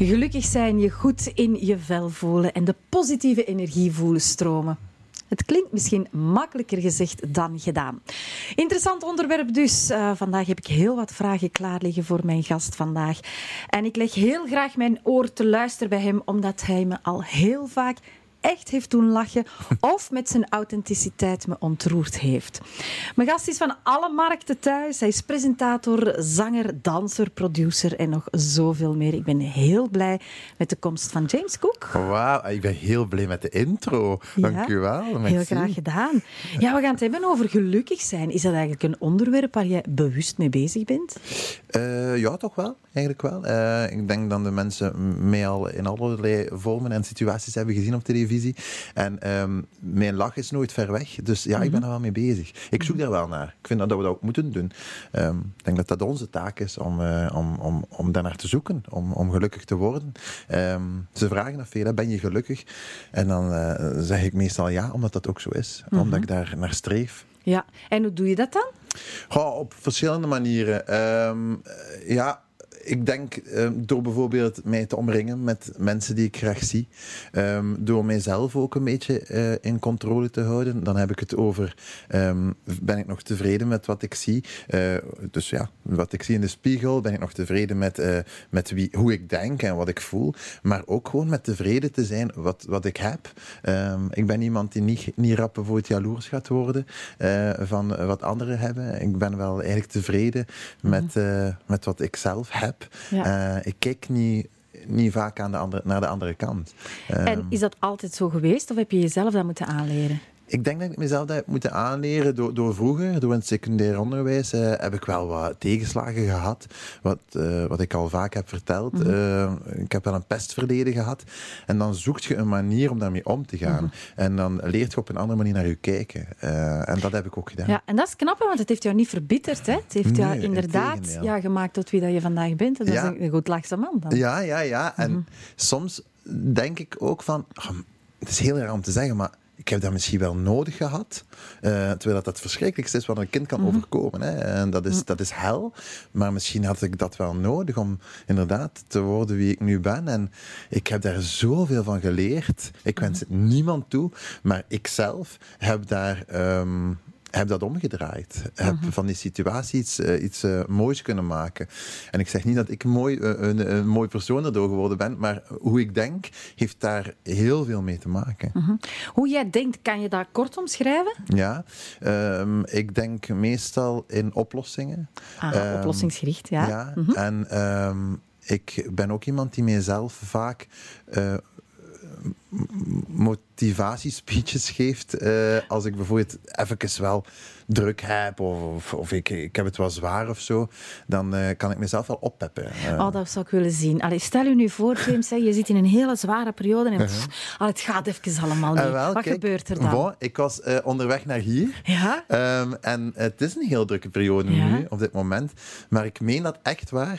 Gelukkig zijn, je goed in je vel voelen en de positieve energie voelen stromen. Het klinkt misschien makkelijker gezegd dan gedaan. Interessant onderwerp dus. Uh, vandaag heb ik heel wat vragen klaar liggen voor mijn gast vandaag. En ik leg heel graag mijn oor te luisteren bij hem, omdat hij me al heel vaak echt heeft doen lachen of met zijn authenticiteit me ontroerd heeft. Mijn gast is van alle markten thuis. Hij is presentator, zanger, danser, producer en nog zoveel meer. Ik ben heel blij met de komst van James Cook. Wauw, ik ben heel blij met de intro. Dank u wel. Heel graag gedaan. Ja, we gaan het hebben over gelukkig zijn. Is dat eigenlijk een onderwerp waar je bewust mee bezig bent? Uh, ja, toch wel. Eigenlijk wel. Uh, ik denk dat de mensen mij al in allerlei vormen en situaties hebben gezien op televisie en um, mijn lach is nooit ver weg. Dus ja, ik ben er mhm. wel mee bezig. Ik zoek daar wel naar. Ik vind dat we dat ook moeten doen. Um, ik denk dat dat onze taak is om, uh, om, om, om daar naar te zoeken. Om, om gelukkig te worden. Um, ze vragen dat veel, ben je gelukkig? En dan uh, zeg ik meestal ja, omdat dat ook zo is. Mm -hmm. Omdat ik daar naar streef. Ja, en hoe doe je dat dan? Goh, op verschillende manieren. ja, ik denk ehm, door bijvoorbeeld mij te omringen met mensen die ik graag zie, um, door mijzelf ook een beetje uh, in controle te houden, dan heb ik het over, um, ben ik nog tevreden met wat ik zie? Uh, dus ja, wat ik zie in de spiegel, ben ik nog tevreden met, uh, met wie, hoe ik denk en wat ik voel, maar ook gewoon met tevreden te zijn wat, wat ik heb. ik ben iemand die niet, niet rap bijvoorbeeld jaloers gaat worden van wat anderen hebben. Ik ben wel eigenlijk tevreden met, mhm. met wat ik zelf heb. Ja. Uh, ik kijk niet, niet vaak aan de andere, naar de andere kant. En ehm, is dat altijd zo geweest of heb je jezelf dat moeten aanleren? Ik denk dat ik mezelf dat heb moeten aanleren door, door vroeger, door in het secundair onderwijs, uh, heb ik wel wat tegenslagen gehad. Wat, uh, wat ik al vaak heb verteld. Mm -hmm. uh, ik heb wel een pestverleden gehad. En dan zoekt je een manier om daarmee om te gaan. Mm -hmm. En dan leert je op een andere manier naar je kijken. en dat heb ik ook gedaan. Ja, en dat is knap, want het heeft jou niet verbitterd. Hè? Het heeft nee, jou inderdaad ja, gemaakt tot wie dat je vandaag bent. En dat ja. is een goed lachse man dan. Ja, ja, ja. En mm -hmm. soms denk ik ook van... Oh, het is heel raar om te zeggen, maar ik heb dat misschien wel nodig gehad. Uh, terwijl dat het verschrikkelijkste is wat een kind kan mm -hmm. overkomen. Hè. En dat is, mm. dat is hel. Maar misschien had ik dat wel nodig om inderdaad te worden wie ik nu ben. En ik heb daar zoveel van geleerd. Ik wens het niemand toe. Maar ik zelf heb daar um, heb dat omgedraaid. Heb mhm. van die situatie iets, uh, iets uh, moois kunnen maken. En ik zeg niet dat ik mooi, uh, een, een, mooi persoon erdoor geworden ben, maar hoe ik denk heeft daar heel veel mee te maken. -hmm. Hoe jij denkt, kan je dat kort omschrijven? Ja, um, ik denk meestal in oplossingen. Ah, um, oplossingsgericht, ja. ja -hmm. En um, ik ben ook iemand die mijzelf vaak motivatiespeeches geeft. Uh, als ik bijvoorbeeld even wel druk heb of, of ik, ik heb het wel zwaar of zo, dan uh, kan ik mezelf wel oppeppen. Uh. Oh, dat zou ik willen zien. Allee, stel je nu voor, James, je zit in een hele zware periode en pff, uh-huh. het gaat even allemaal niet. Wel, Wat kijk, gebeurt er dan? Bon, ik was onderweg naar hier. Ja? Um, en het is een heel drukke periode ja? nu, op dit moment. Maar ik meen dat echt waar.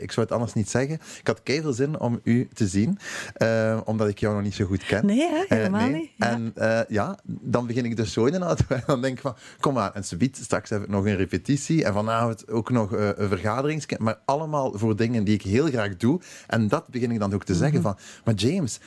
ik zou het anders niet zeggen. Ik had veel zin om u te zien, omdat ik jou nog niet zo goed ken. Nee, hè? helemaal nee. niet. Ja. En ja, dan begin ik dus zo in de auto en dan denk ik van, kom maar. En ze biedt, straks heb ik nog een repetitie en vanavond ook nog uh, een vergadering. Maar allemaal voor dingen die ik heel graag doe. En dat begin ik dan ook te mm -hmm. zeggen van, maar James,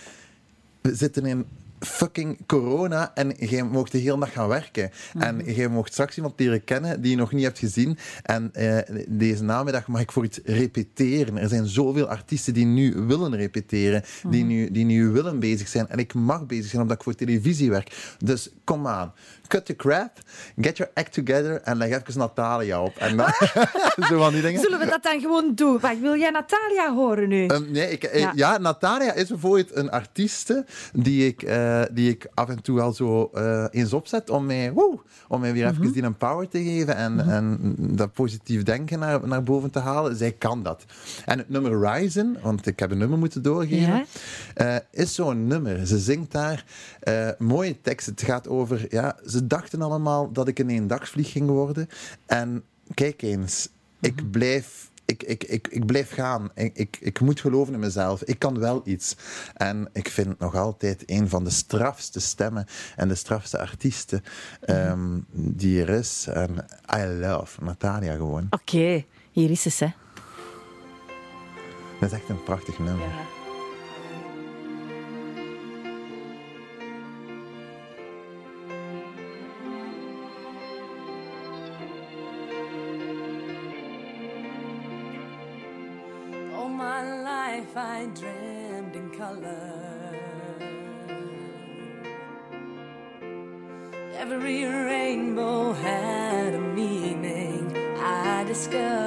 we zitten in fucking corona en jij mocht de hele dag gaan werken. Mm -hmm. En jij mocht straks iemand leren kennen die je nog niet hebt gezien. En uh, deze namiddag mag ik voor iets repeteren. Er zijn zoveel artiesten die nu willen repeteren, mm die, nu, die nu willen bezig zijn. En ik mag bezig zijn omdat ik voor televisie werk. Dus kom aan cut the crap, get your act together en leg even Natalia op. En dan, zo van die dingen. Zullen we dat dan gewoon doen? Wacht, wil jij Natalia horen nu? Um, nee, ik, eh, ja. ja. Natalia is bijvoorbeeld een artieste die ik, uh, die ik af en toe al zo uh, eens opzet om mij, woe, om mij weer mm -hmm. even die een power te geven en, mm -hmm. en dat positief denken naar, naar boven te halen. Zij kan dat. En het nummer Ryzen, want ik heb een nummer moeten doorgeven, ja. is zo'n nummer. Ze zingt daar mooie teksten. Het gaat over, ja, ze dachten allemaal dat ik een eendagsvlieg ging worden. En kijk eens, ik mhm. blijf ik, ik, ik, ik blijf gaan. Ik, ik, ik moet geloven in mezelf. Ik kan wel iets. En ik vind nog altijd een van de strafste stemmen en de strafste artiesten um, die er is. En I love Natalia gewoon. Oké, okay. hier is ze. Dat is echt een prachtig nummer. Ja. Life I dreamed in color. Every rainbow had a meaning I discovered.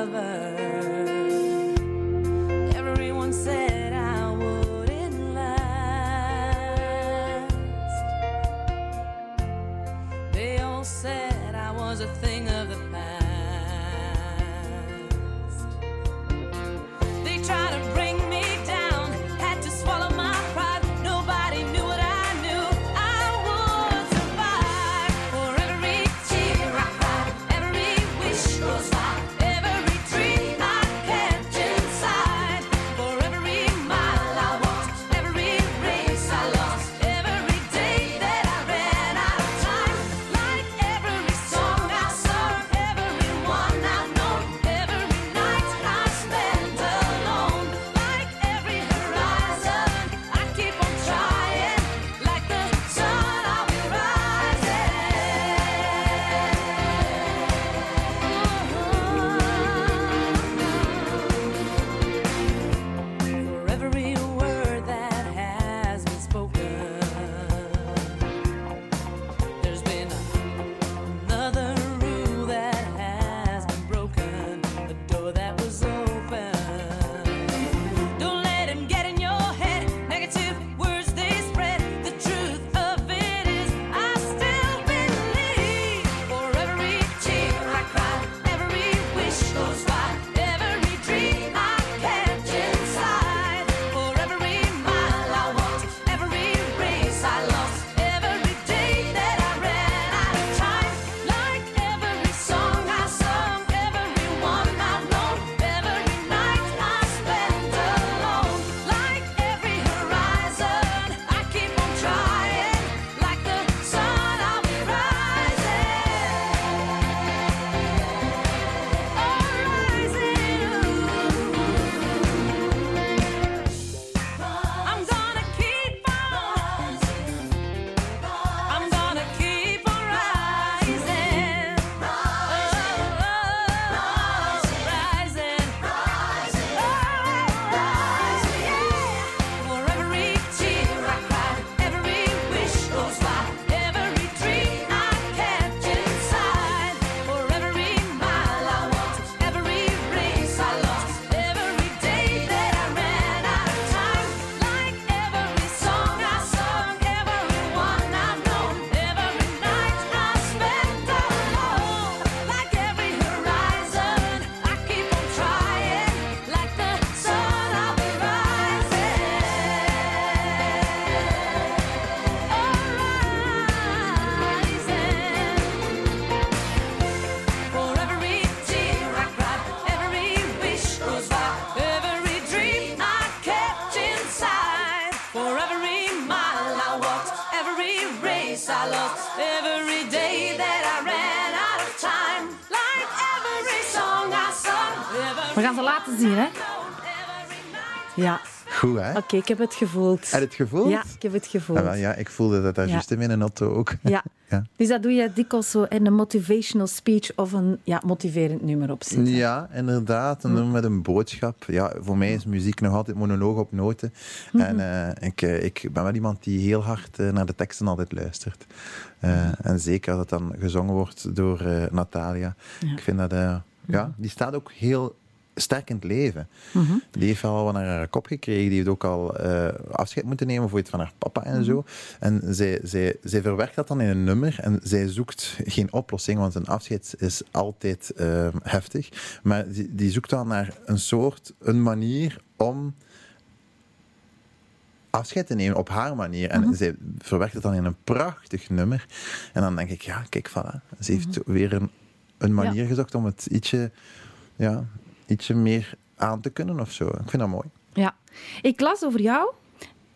We gaan ze laten zien, hè? Ja. Goed, hè? Oké, ik heb het gevoeld. Heb het gevoeld? Ja, ik heb het gevoeld. Ah, wel, ja, ik voelde dat daar Ja. juist in mijn auto ook. Ja. Ja. Dus dat doe je dikwijls zo in een motivational speech of een ja, motiverend nummer opzetten. Ja, inderdaad. En dan met een boodschap. Ja, voor mij is muziek nog altijd monoloog op noten. Mhm. En eh, ik, eh, ik ben wel iemand die heel hard eh, naar de teksten altijd luistert. En zeker als het dan gezongen wordt door Natalia. Ja. Ik vind dat... ja, die staat ook heel sterk in het leven. Mhm. Die heeft wel wat naar haar kop gekregen. Die heeft ook al eh, afscheid moeten nemen voor iets van haar papa en zo. En zij, zij, zij verwerkt dat dan in een nummer en zij zoekt geen oplossing, want een afscheid is altijd eh, heftig. Maar die, die zoekt dan naar een soort, een manier om afscheid te nemen op haar manier. En zij verwerkt het dan in een prachtig nummer. En dan denk ik, ja, kijk, voilà. Ze heeft weer een, een manier gezocht om het ietsje, ja, ietsje meer aan te kunnen of zo. Ik vind dat mooi. Ja. Ik las over jou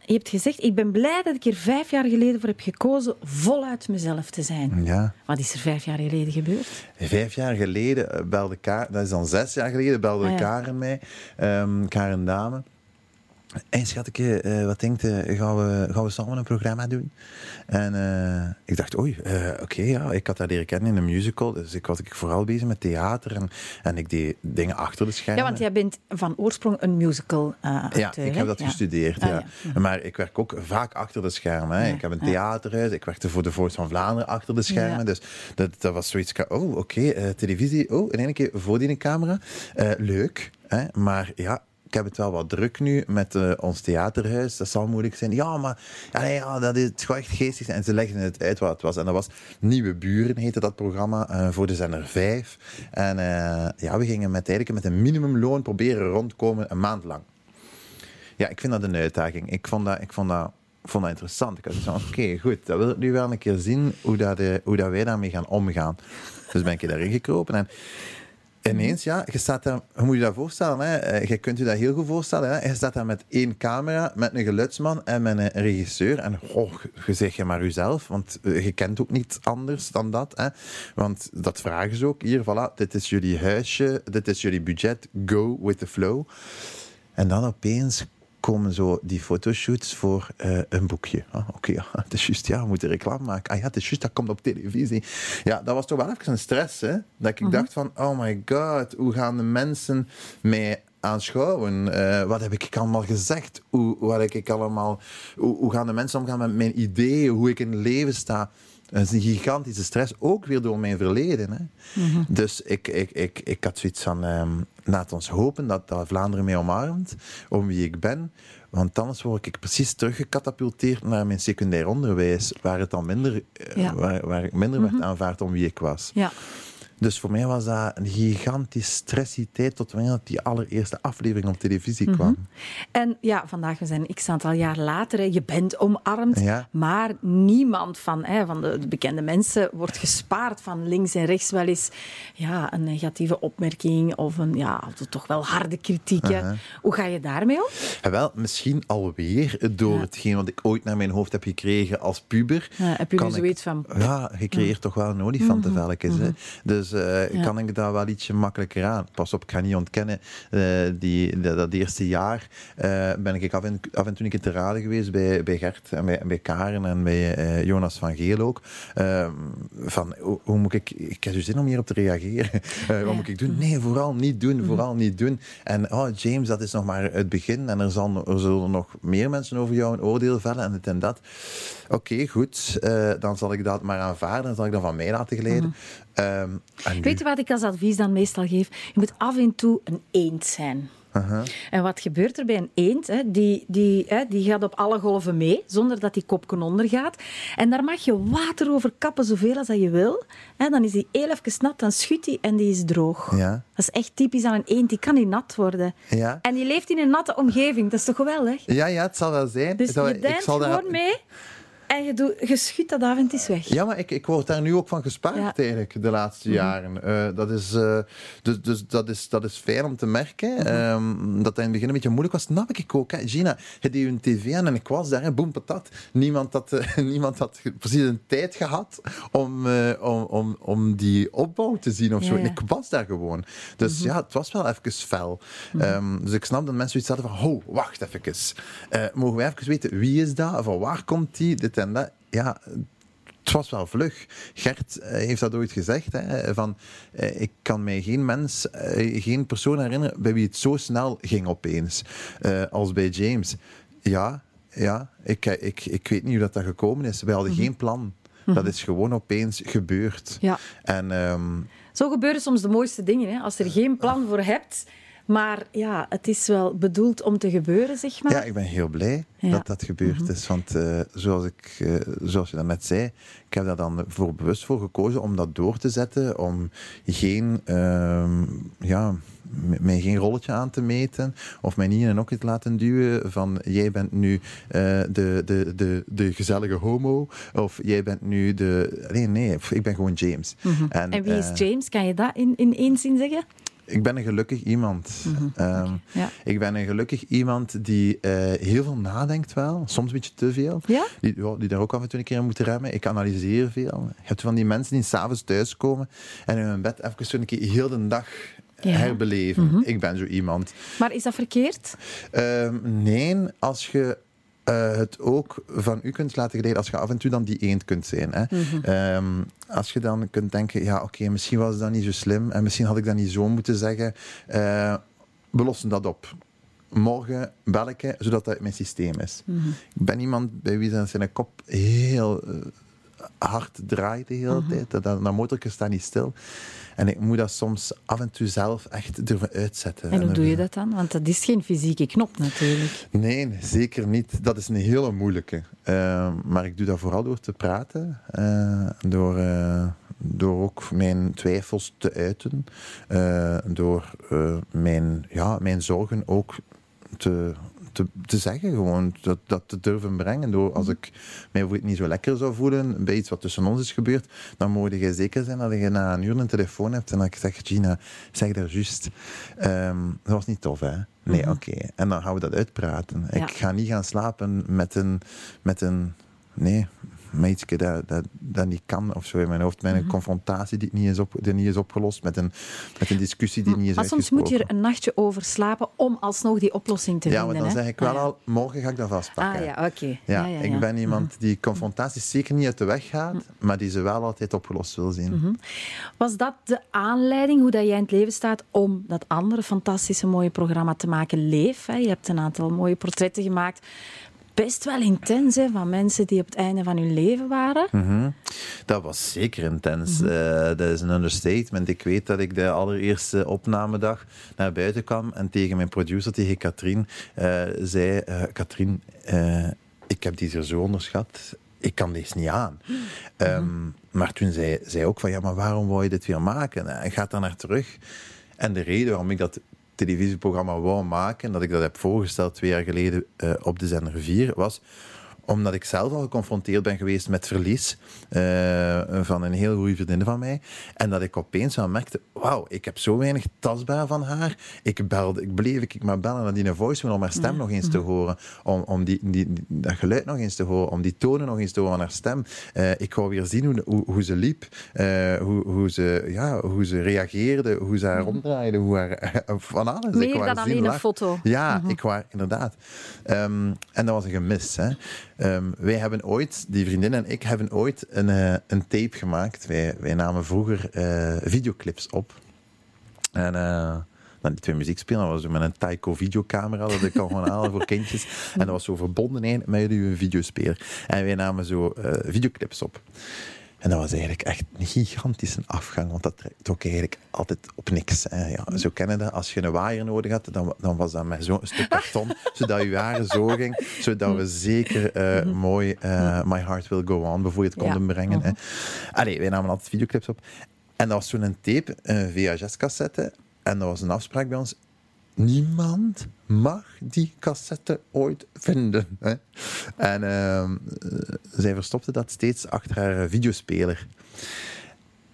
je hebt gezegd, ik ben blij dat ik er vijf jaar geleden voor heb gekozen voluit mezelf te zijn. Ja. Wat is er vijf jaar geleden gebeurd? Vijf jaar geleden eh, belde Karen, dat is dan zes jaar geleden, belde Ah, ja. Karen mij, ehm, Karen Dame. En schatje, eh wat denkt je, gaan we, gaan we samen een programma doen? En eh, ik dacht, oei, eh, oké, ja, ik had haar leren kennen in een musical, dus ik was ik vooral bezig met theater en, en ik deed dingen achter de schermen. Ja, want jij bent van oorsprong een musical eh Ja, acteur, ik heb dat gestudeerd. Ah, ja. ja. Maar ik werk ook vaak achter de schermen. Hè. Ja, Ik heb een theaterhuis, ik werkte voor de Voice van Vlaanderen achter de schermen. Dus dat, dat was zoiets. Oh, oké, televisie. Oh, in één keer voor die camera. Leuk. Hè. Maar ja. Ik heb het wel wat druk nu met eh, ons theaterhuis. Dat zal moeilijk zijn. Ja, maar ja, nee, ja, dat is, gewoon echt geestig. En ze legden het uit wat het was. En dat was Nieuwe Buren, heette dat programma, eh, voor de zender 5. En eh, ja, we gingen met, eigenlijk met een minimumloon proberen rondkomen een maand lang. Ja, ik vind dat een uitdaging. Ik vond dat, ik vond dat, vond dat interessant. Ik had van, oké, goed, dat wil ik nu wel een keer zien hoe, dat, hoe dat wij daarmee gaan omgaan. Dus ben ik daarin gekropen en ineens, ja, je staat daar, hoe moet je dat voorstellen? Hè? Eh, Je kunt je dat heel goed voorstellen. Hè? Je staat daar met één camera, met een geluidsman en met een regisseur. En oh, je zeg je maar jezelf, want eh, je kent ook niet anders dan dat. Hè? Want dat vragen ze ook. Hier, voilà, dit is jullie huisje, dit is jullie budget, go with the flow. En dan opeens komen zo die fotoshoots voor eh, een boekje. Ah, Oké, ja, het is juist, ja, we moeten reclame maken. Ah ja, het is juist, dat komt op televisie. Ja, dat was toch wel even een stress, hè? Dat ik dacht van, oh my god, hoe gaan de mensen mij aanschouwen? Eh, wat heb ik allemaal gezegd? Hoe, wat heb ik allemaal... Hoe, hoe gaan de mensen omgaan met mijn ideeën? Hoe ik in het leven sta? Dat is een gigantische stress, ook weer door mijn verleden. Hè. Dus ik, ik, ik, ik had zoiets van, ehm, laat ons hopen dat, dat Vlaanderen mij omarmt, om wie ik ben. Want anders word ik precies teruggecatapulteerd naar mijn secundair onderwijs, waar, het dan minder, eh, Ja. waar, waar ik minder werd aanvaard om wie ik was. Ja. Dus voor mij was dat een gigantisch stressie tijd tot wanneer die allereerste aflevering op televisie kwam. En ja, vandaag, we zijn x aantal jaar later, hè, je bent omarmd, Ja. maar niemand van, hè, van de, de bekende mensen wordt gespaard van links en rechts wel eens ja, een negatieve opmerking of een ja, toch wel harde kritiek. hè. Hoe ga je daarmee om? En wel, misschien alweer door Ja. hetgeen wat ik ooit naar mijn hoofd heb gekregen als puber. Ja, heb je ik- zoiets van... Ja, je creëert toch wel een olifantenvelkjes. hè. Dus eh, Ja. kan ik daar wel ietsje makkelijker aan. Pas op, ik ga niet ontkennen. eh, die, dat, dat eerste jaar eh, ben ik af en, af en toe een keer te raden geweest bij, bij Gert en bij, bij Karen en bij eh, Jonas van Geel ook. Ehm, van, hoe, hoe moet ik... Ik heb dus zin om hierop te reageren. Eh, wat moet ik doen? Nee, vooral niet doen. Vooral niet doen. En oh, James, dat is nog maar het begin. En er, zal, er zullen nog meer mensen over jou een oordeel vellen en dit en dat. Oké, goed. Eh, dan zal ik dat maar aanvaarden. Dan zal ik dat van mij laten glijden. Ehm, en nu- Weet je wat ik als advies dan meestal geef? Je moet af en toe een eend zijn. En wat gebeurt er bij een eend? Hè? Die, die, hè, die gaat op alle golven mee, zonder dat die kopken ondergaat. En daar mag je water over kappen, zoveel als dat je wil. Dan is die heel even nat, dan schudt die en die is droog. Ja. Dat is echt typisch aan een eend, die kan niet nat worden. Ja. En die leeft in een natte omgeving, dat is toch geweldig? Ja, ja, het zal wel zijn. Dus je ik zal daar- gewoon mee en je, doet, je schudt dat af en het is weg. Ja, maar ik, ik word daar nu ook van gespaard Ja. eigenlijk de laatste jaren. Eh, dat, is, eh, dus, dus dat, is, dat is fijn om te merken. ehm, dat dat in het begin een beetje moeilijk was. Snap ik ook. Hè. Gina, je deed een tv aan en ik was daar. Hè, boem, patat. Niemand had, eh, niemand had precies een tijd gehad om, om, om, om die opbouw te zien. Of Ja, zo. En ik was daar gewoon. Dus ja, het was wel even fel. Ehm, dus ik snap dat mensen zoiets hadden van... Oh, wacht even. Mogen wij even weten, wie is dat? Van waar komt die? Dit en dat. Ja, het was wel vlug. Gert eh, heeft dat ooit gezegd. Hè, van, eh, ik kan mij geen mens, eh, geen persoon herinneren bij wie het zo snel ging opeens. eh, als bij James. Ja, ja ik, ik, ik weet niet hoe dat, dat gekomen is. Wij hadden geen plan. Dat is gewoon opeens gebeurd. Ja. En ehm, Zo gebeuren soms de mooiste dingen, hè? als je er geen plan voor hebt. Maar ja, het is wel bedoeld om te gebeuren, zeg maar. Ja, ik ben heel blij Ja. dat dat gebeurd is. Want eh, zoals, ik, eh, zoals je dat net zei, ik heb daar dan voor bewust voor gekozen om dat door te zetten. Om geen, ehm, ja, mij geen rolletje aan te meten. Of mij niet in een hokje te laten duwen van jij bent nu eh, de, de, de, de gezellige homo. Of jij bent nu de... Nee, nee, ik ben gewoon James. Mhm. En wie is James? Kan je dat in, in één zin zeggen? Ik ben een gelukkig iemand. Ehm, Ja. Ik ben een gelukkig iemand die eh, heel veel nadenkt wel, soms een beetje te veel. Ja? Die, die daar ook af en toe een keer in moeten remmen. Ik analyseer veel. Je hebt van die mensen die s'avonds thuiskomen en in hun bed even zo een keer heel de dag Ja. herbeleven. Ik ben zo iemand. Maar is dat verkeerd? Ehm, nee, als je eh, het ook van u kunt laten geleiden, als je af en toe dan die eend kunt zijn. Hè. Ehm, als je dan kunt denken, ja oké, misschien was dat niet zo slim en misschien had ik dat niet zo moeten zeggen. Eh, we lossen dat op. Morgen bel ik, je, zodat dat mijn systeem is. Ik ben iemand bij wie dan zijn kop heel eh, hard draait de hele tijd. Dat, dat, dat motorje staat niet stil. En ik moet dat soms af en toe zelf echt durven uitzetten. En hoe doe je dat dan? Want dat is geen fysieke knop natuurlijk. Nee, zeker niet. Dat is een hele moeilijke. Eh, maar ik doe dat vooral door te praten. eh, door, eh, door ook mijn twijfels te uiten. eh, door mijn, ja, mijn zorgen ook te, te, te zeggen. Gewoon dat, dat te durven brengen. Door, als ik mij niet zo lekker zou voelen bij iets wat tussen ons is gebeurd, dan moet je zeker zijn dat je na een uur een telefoon hebt en dat ik zeg, Gina, zeg dat juist. Ehm, dat was niet tof, hè? Nee, oké. En dan gaan we dat uitpraten. Ja. Ik ga niet gaan slapen met een... Met een nee, iets dat, dat, dat niet kan of zo in mijn hoofd. Met een confrontatie die niet is, op, die niet is opgelost. Met een, met een discussie die niet is Maar soms moet je er een nachtje over slapen om alsnog die oplossing te Ja, vinden. maar dan zeg ik wel Ah, ja. al, morgen ga ik dat vastpakken. Ah ja, oké. Ja, Ja, ja, ik ja. ben iemand die confrontaties zeker niet uit de weg gaat, maar die ze wel altijd opgelost wil zien. Was dat de aanleiding, hoe dat jij in het leven staat, om dat andere fantastische mooie programma te maken, Leef? Hè? Je hebt een aantal mooie portretten gemaakt. Best wel intens, hè, van mensen die op het einde van hun leven waren. Mhm. Dat was zeker intens. Mhm. Eh, dat is een understatement. Ik weet dat ik de allereerste opnamedag naar buiten kwam en tegen mijn producer, tegen Katrien, eh, zei: eh, Katrien, ik heb die zo onderschat. Ik kan deze niet aan. Mhm. Ehm, maar toen zei zij ook van, ja, maar waarom wou je dit weer maken? En gaat daar naar terug. En de reden waarom ik dat televisieprogramma wou maken, dat ik dat heb voorgesteld twee jaar geleden eh, op de zender 4, was omdat ik zelf al geconfronteerd ben geweest met verlies eh, van een heel goede vriendin van mij. En dat ik opeens aan merkte, wauw, ik heb zo weinig tastbaar van haar. Ik belde, ik bleef ik maar bellen naar die voice om haar stem nog eens te horen. Om, om die, die, dat geluid nog eens te horen. Om die tonen nog eens te horen van haar stem. Eh, ik wou weer zien hoe, hoe, hoe ze liep. eh, hoe, hoe, ze, ja, hoe ze reageerde. Hoe ze haar omdraaide. Hoe haar, van alles. Meer Ik wou dan alleen een foto. Ja, ik was inderdaad. Ehm, en dat was een gemis. Hè. Ehm, wij hebben ooit, die vriendin en ik, hebben ooit een, eh, een tape gemaakt. Wij, wij namen vroeger eh, videoclips op. En eh dan die twee muziekspelen, was met een Taiko videocamera, dat ik kan gewoon halen voor kindjes. En dat was zo verbonden met uw videospeler. En wij namen zo videoclips op. En dat was eigenlijk echt een gigantische afgang, want dat trok eigenlijk altijd op niks. Hè. Ja, zo kennen dat. Als je een waaier nodig had, dan, dan was dat met zo'n stuk karton, zodat je haren zo ging, zodat we zeker eh, mooi eh, My Heart Will Go On bijvoorbeeld konden Ja. brengen. Hè. Allee, wij namen altijd videoclips op. En dat was toen een tape, een VHS-cassette. En dat was een afspraak bij ons. Niemand mag die cassette ooit vinden. Hè? En ehm, eh, zij verstopte dat steeds achter haar videospeler.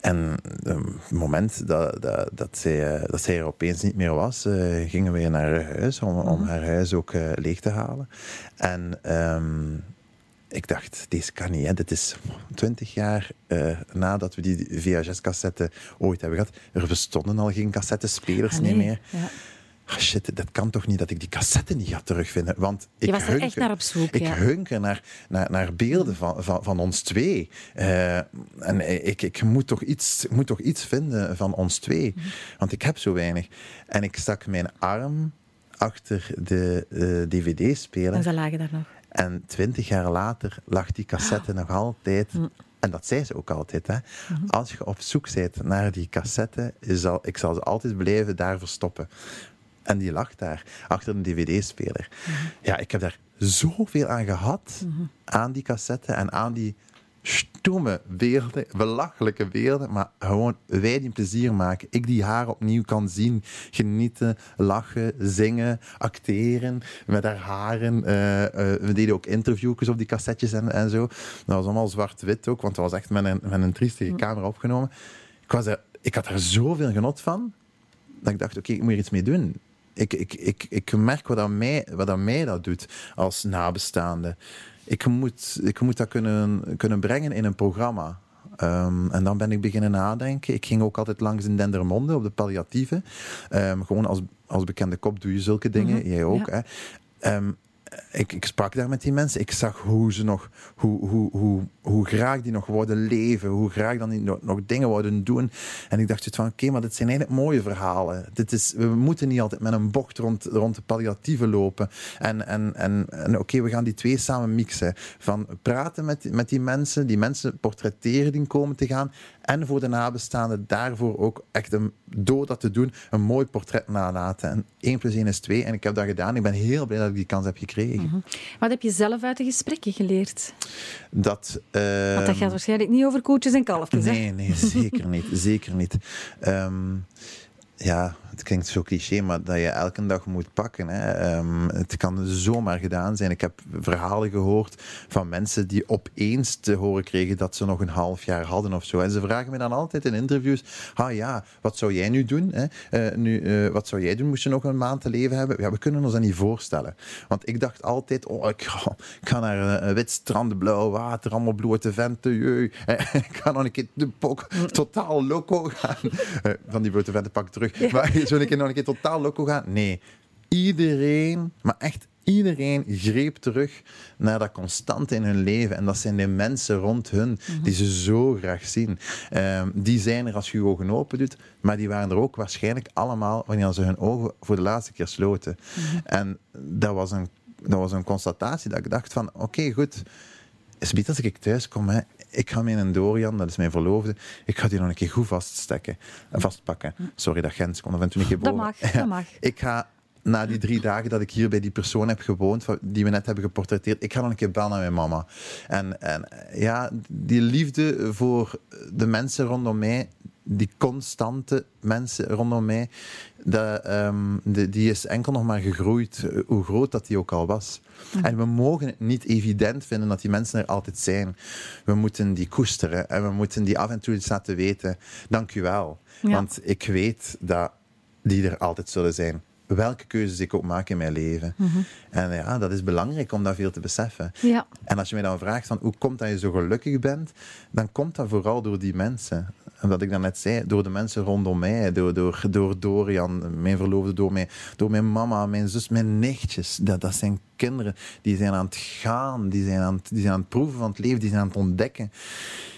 En op het moment dat, dat, dat, zij, eh, dat zij er opeens niet meer was, eh, gingen we naar haar huis om, om haar huis ook leeg te halen. En ehm, ik dacht, deze kan niet. Hè. Dit is twintig jaar nadat we die VHS-cassette ooit hebben gehad. Er bestonden al geen cassettespelers Ah, nee. meer. Ja. Ah, shit, dat kan toch niet dat ik die cassette niet ga terugvinden? Want ik Je was er echt naar op zoek, Ik ja. hunker naar, naar, naar beelden van, van, van ons twee. Eh, en ik, ik moet, toch iets, moet toch iets vinden van ons twee. Mhm. Want ik heb zo weinig. En ik stak mijn arm achter de eh, dvd-speler. En ze lagen daar nog. En twintig jaar later lag die cassette nog altijd. En dat zei ze ook altijd. Hè? Als je op zoek bent naar die cassette, ik zal ze altijd blijven daar verstoppen. En die lag daar, achter een dvd-speler. Ja, ik heb daar zoveel aan gehad, aan die cassette en aan die stomme beelden, belachelijke beelden, maar gewoon wij die plezier maken. Ik die haar opnieuw kan zien, genieten, lachen, zingen, acteren met haar haren. Eh, eh, we deden ook interviewjes op die cassettes en, en zo. Dat was allemaal zwart-wit ook, want dat was echt met een, met een triestige camera opgenomen. Ik, was er, ik had er zoveel genot van dat ik dacht, oké, ik moet er iets mee doen. Ik, ik, ik, ik merk wat aan, mij, wat aan mij dat doet als nabestaande. Ik moet, ik moet dat kunnen, kunnen brengen in een programma. Ehm, en dan ben ik beginnen nadenken. Ik ging ook altijd langs in Dendermonde op de palliatieve. Ehm, gewoon als, als bekende kop doe je zulke dingen. Jij ook. ja. Hè. Ehm, ik, ik sprak daar met die mensen. Ik zag hoe ze nog, hoe, hoe, hoe, hoe graag die nog wouden leven. Hoe graag dan die nog, nog dingen wouden doen. En ik dacht van, oké, maar dit zijn eigenlijk mooie verhalen. Dit is, we moeten niet altijd met een bocht rond, rond de palliatieve lopen. En, en, en, en oké, we gaan die twee samen mixen. Van praten met, met die mensen, die mensen portretteren die komen te gaan. En voor de nabestaanden daarvoor ook echt een, door dat te doen, een mooi portret nalaten. En 1 plus 1 is 2. En ik heb dat gedaan. Ik ben heel blij dat ik die kans heb gekregen. Wat heb je zelf uit de gesprekken geleerd? Dat, Want dat gaat waarschijnlijk niet over koetjes en kalfjes. hè? Nee, nee, zeker niet. Zeker niet. Ehm, ja, het klinkt zo cliché, maar dat je elke dag moet pakken. Hè. Ehm, het kan zomaar gedaan zijn. Ik heb verhalen gehoord van mensen die opeens te horen kregen dat ze nog een half jaar hadden of zo. En ze vragen me dan altijd in interviews: ah ja, wat zou jij nu doen? Hè? Eh, nu, eh, wat zou jij doen? Moest je nog een maand te leven hebben? Ja, we kunnen ons dat niet voorstellen. Want ik dacht altijd: oh, ik ga, ik ga naar een, een wit strand, blauw water, allemaal blote venten. jeu. Eh, ik ga nog een keer de pok, totaal loco gaan. Eh, van die blote venten pak ik terug. Maar zou ik nog een keer totaal loco gaan? Nee. Iedereen, maar echt iedereen greep terug naar dat constante in hun leven. En dat zijn de mensen rond hun die ze zo graag zien. Ehm, die zijn er als je je ogen open doet, maar die waren er ook waarschijnlijk allemaal wanneer ze hun ogen voor de laatste keer sloten. En dat was, een, dat was een constatatie dat ik dacht van, oké, goed. Is als ik thuis kom, hè, ik ga mijn Dorian, dat is mijn verloofde, ik ga die nog een keer goed vaststekken, vastpakken. Sorry, dat Gens kon af en toe een keer Dat mag, dat mag. Ik ga na die drie dagen dat ik hier bij die persoon heb gewoond, die we net hebben geportretteerd, ik ga nog een keer bellen naar mijn mama. En, en ja, die liefde voor de mensen rondom mij, die constante mensen rondom mij, dat, ehm, de- die is enkel nog maar gegroeid, eh, hoe groot dat die ook al was. En we mogen het niet evident vinden dat die mensen er altijd zijn. We moeten die koesteren en we moeten die af en toe eens laten weten. Dank u wel. Ja. Want ik weet dat die er altijd zullen zijn. Welke keuzes ik ook maak in mijn leven. En ja, dat is belangrijk om dat veel te beseffen. Ja. En als je mij dan vraagt van hoe komt dat je zo gelukkig bent, dan komt dat vooral door die mensen. En wat ik daarnet zei, door de mensen rondom mij, door, door, door Dorian, mijn verloofde, door, mij, door mijn mama, mijn zus, mijn nichtjes. Dat, dat zijn kinderen die zijn aan het gaan, die zijn aan het, die zijn aan het proeven van het leven, die zijn aan het ontdekken.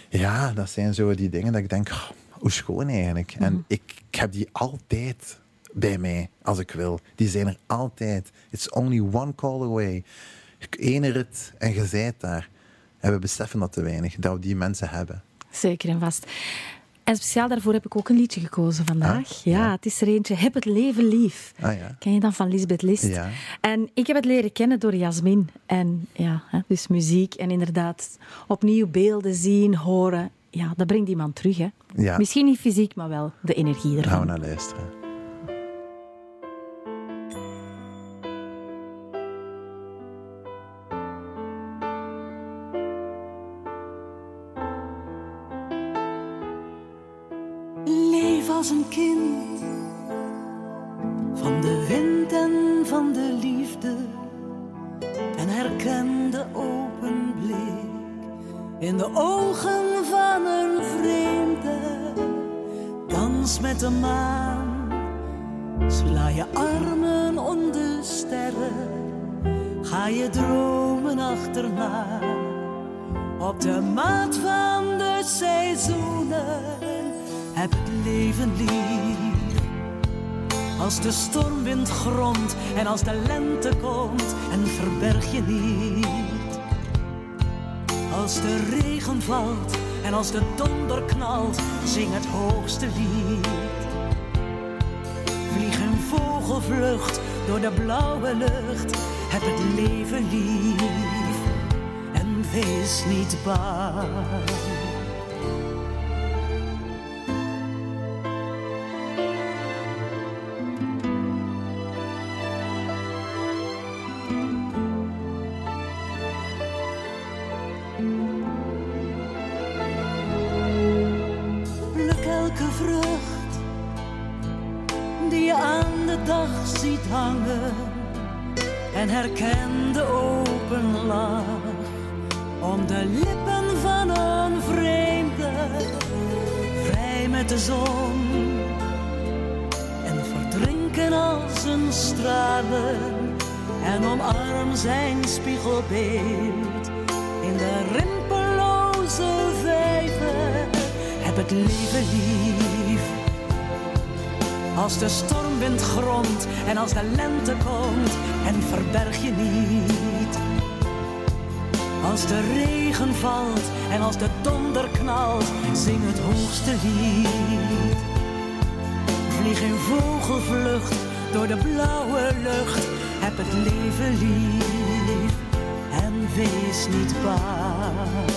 Ja, dat zijn zo die dingen dat ik denk, oh, hoe schoon eigenlijk. En ik, ik heb die altijd bij mij, als ik wil. Die zijn er altijd. It's only one call away. Ene rit en je zijt daar. En we beseffen dat te weinig, dat we die mensen hebben. Zeker en vast. En speciaal daarvoor heb ik ook een liedje gekozen vandaag. Ah, ja, ja. het is er eentje. Heb het leven lief. Ah ja. Ken je dan van Lisbeth List? Ja. En ik heb het leren kennen door Jasmin. En ja, dus muziek en inderdaad opnieuw beelden zien, horen. Ja, dat brengt iemand terug. Hè? Misschien niet fysiek, maar wel de energie ervan. Gaan we naar luisteren. Leven lief. Als de stormwind gromt en als de lente komt en verberg je niet. Als de regen valt en als de donder knalt, zing het hoogste lied. Vlieg een vogelvlucht door de blauwe lucht, heb het leven lief en wees niet bang. En omarm zijn spiegelbeeld in de rimpelloze vijver. Heb het leven lief. Als de stormwind gromt en als de lente komt en verberg je niet. Als de regen valt en als de donder knalt, zing het hoogste lied. Vlieg in vogelvlucht door de blauwe lucht, heb het leven lief en wees niet bang.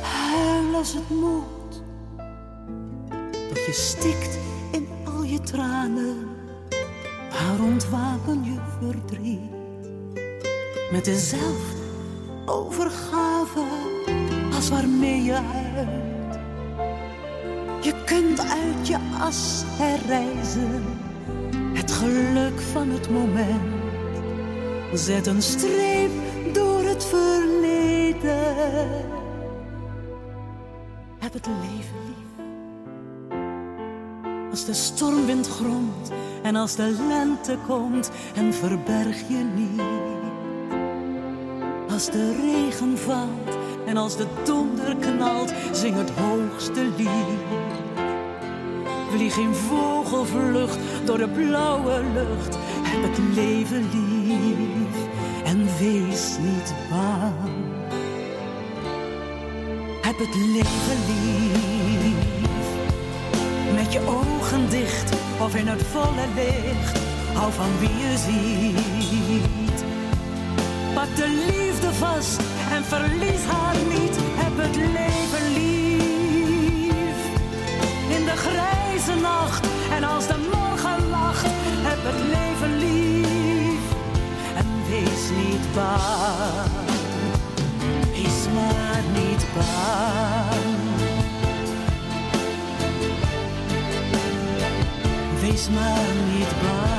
Huil als het moet, doch je stikt in al je tranen. Maar ontwapen je verdriet met dezelfde overgave als waarmee je huilt. Je kunt uit je as herreizen, het geluk van het moment. Zet een streep door het verleden. Heb het leven lief. Als de stormwind gromt en als de lente komt en verberg je niet. Als de regen valt en als de donder knalt, zing het hoogste lied. Vlieg in vogelvlucht door de blauwe lucht, heb het leven lief en wees niet bang. Heb het leven lief. Met je ogen dicht of in het volle licht. Hou van wie je ziet. Pak de liefde vast en verlies haar niet. Heb het leven lief. En als de morgen lacht. Heb het leven lief. En wees niet bang. Wees maar niet bang. Wees maar niet bang.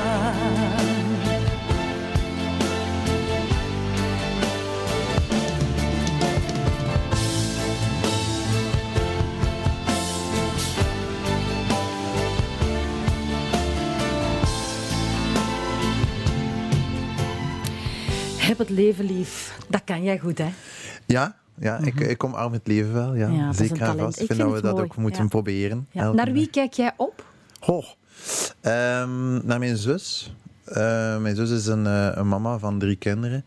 Heb het leven lief. Dat kan jij goed, hè? Ja, ja ik, ik kom arm het leven wel. Ja. Mhm. Zeker en vast. Ik vind dat we dat mooi. ook moeten Ja. proberen. Ja. Naar wie kijk jij op? Goh. Ehm, naar mijn zus. Eh, mijn zus is een, eh, een mama van drie kinderen.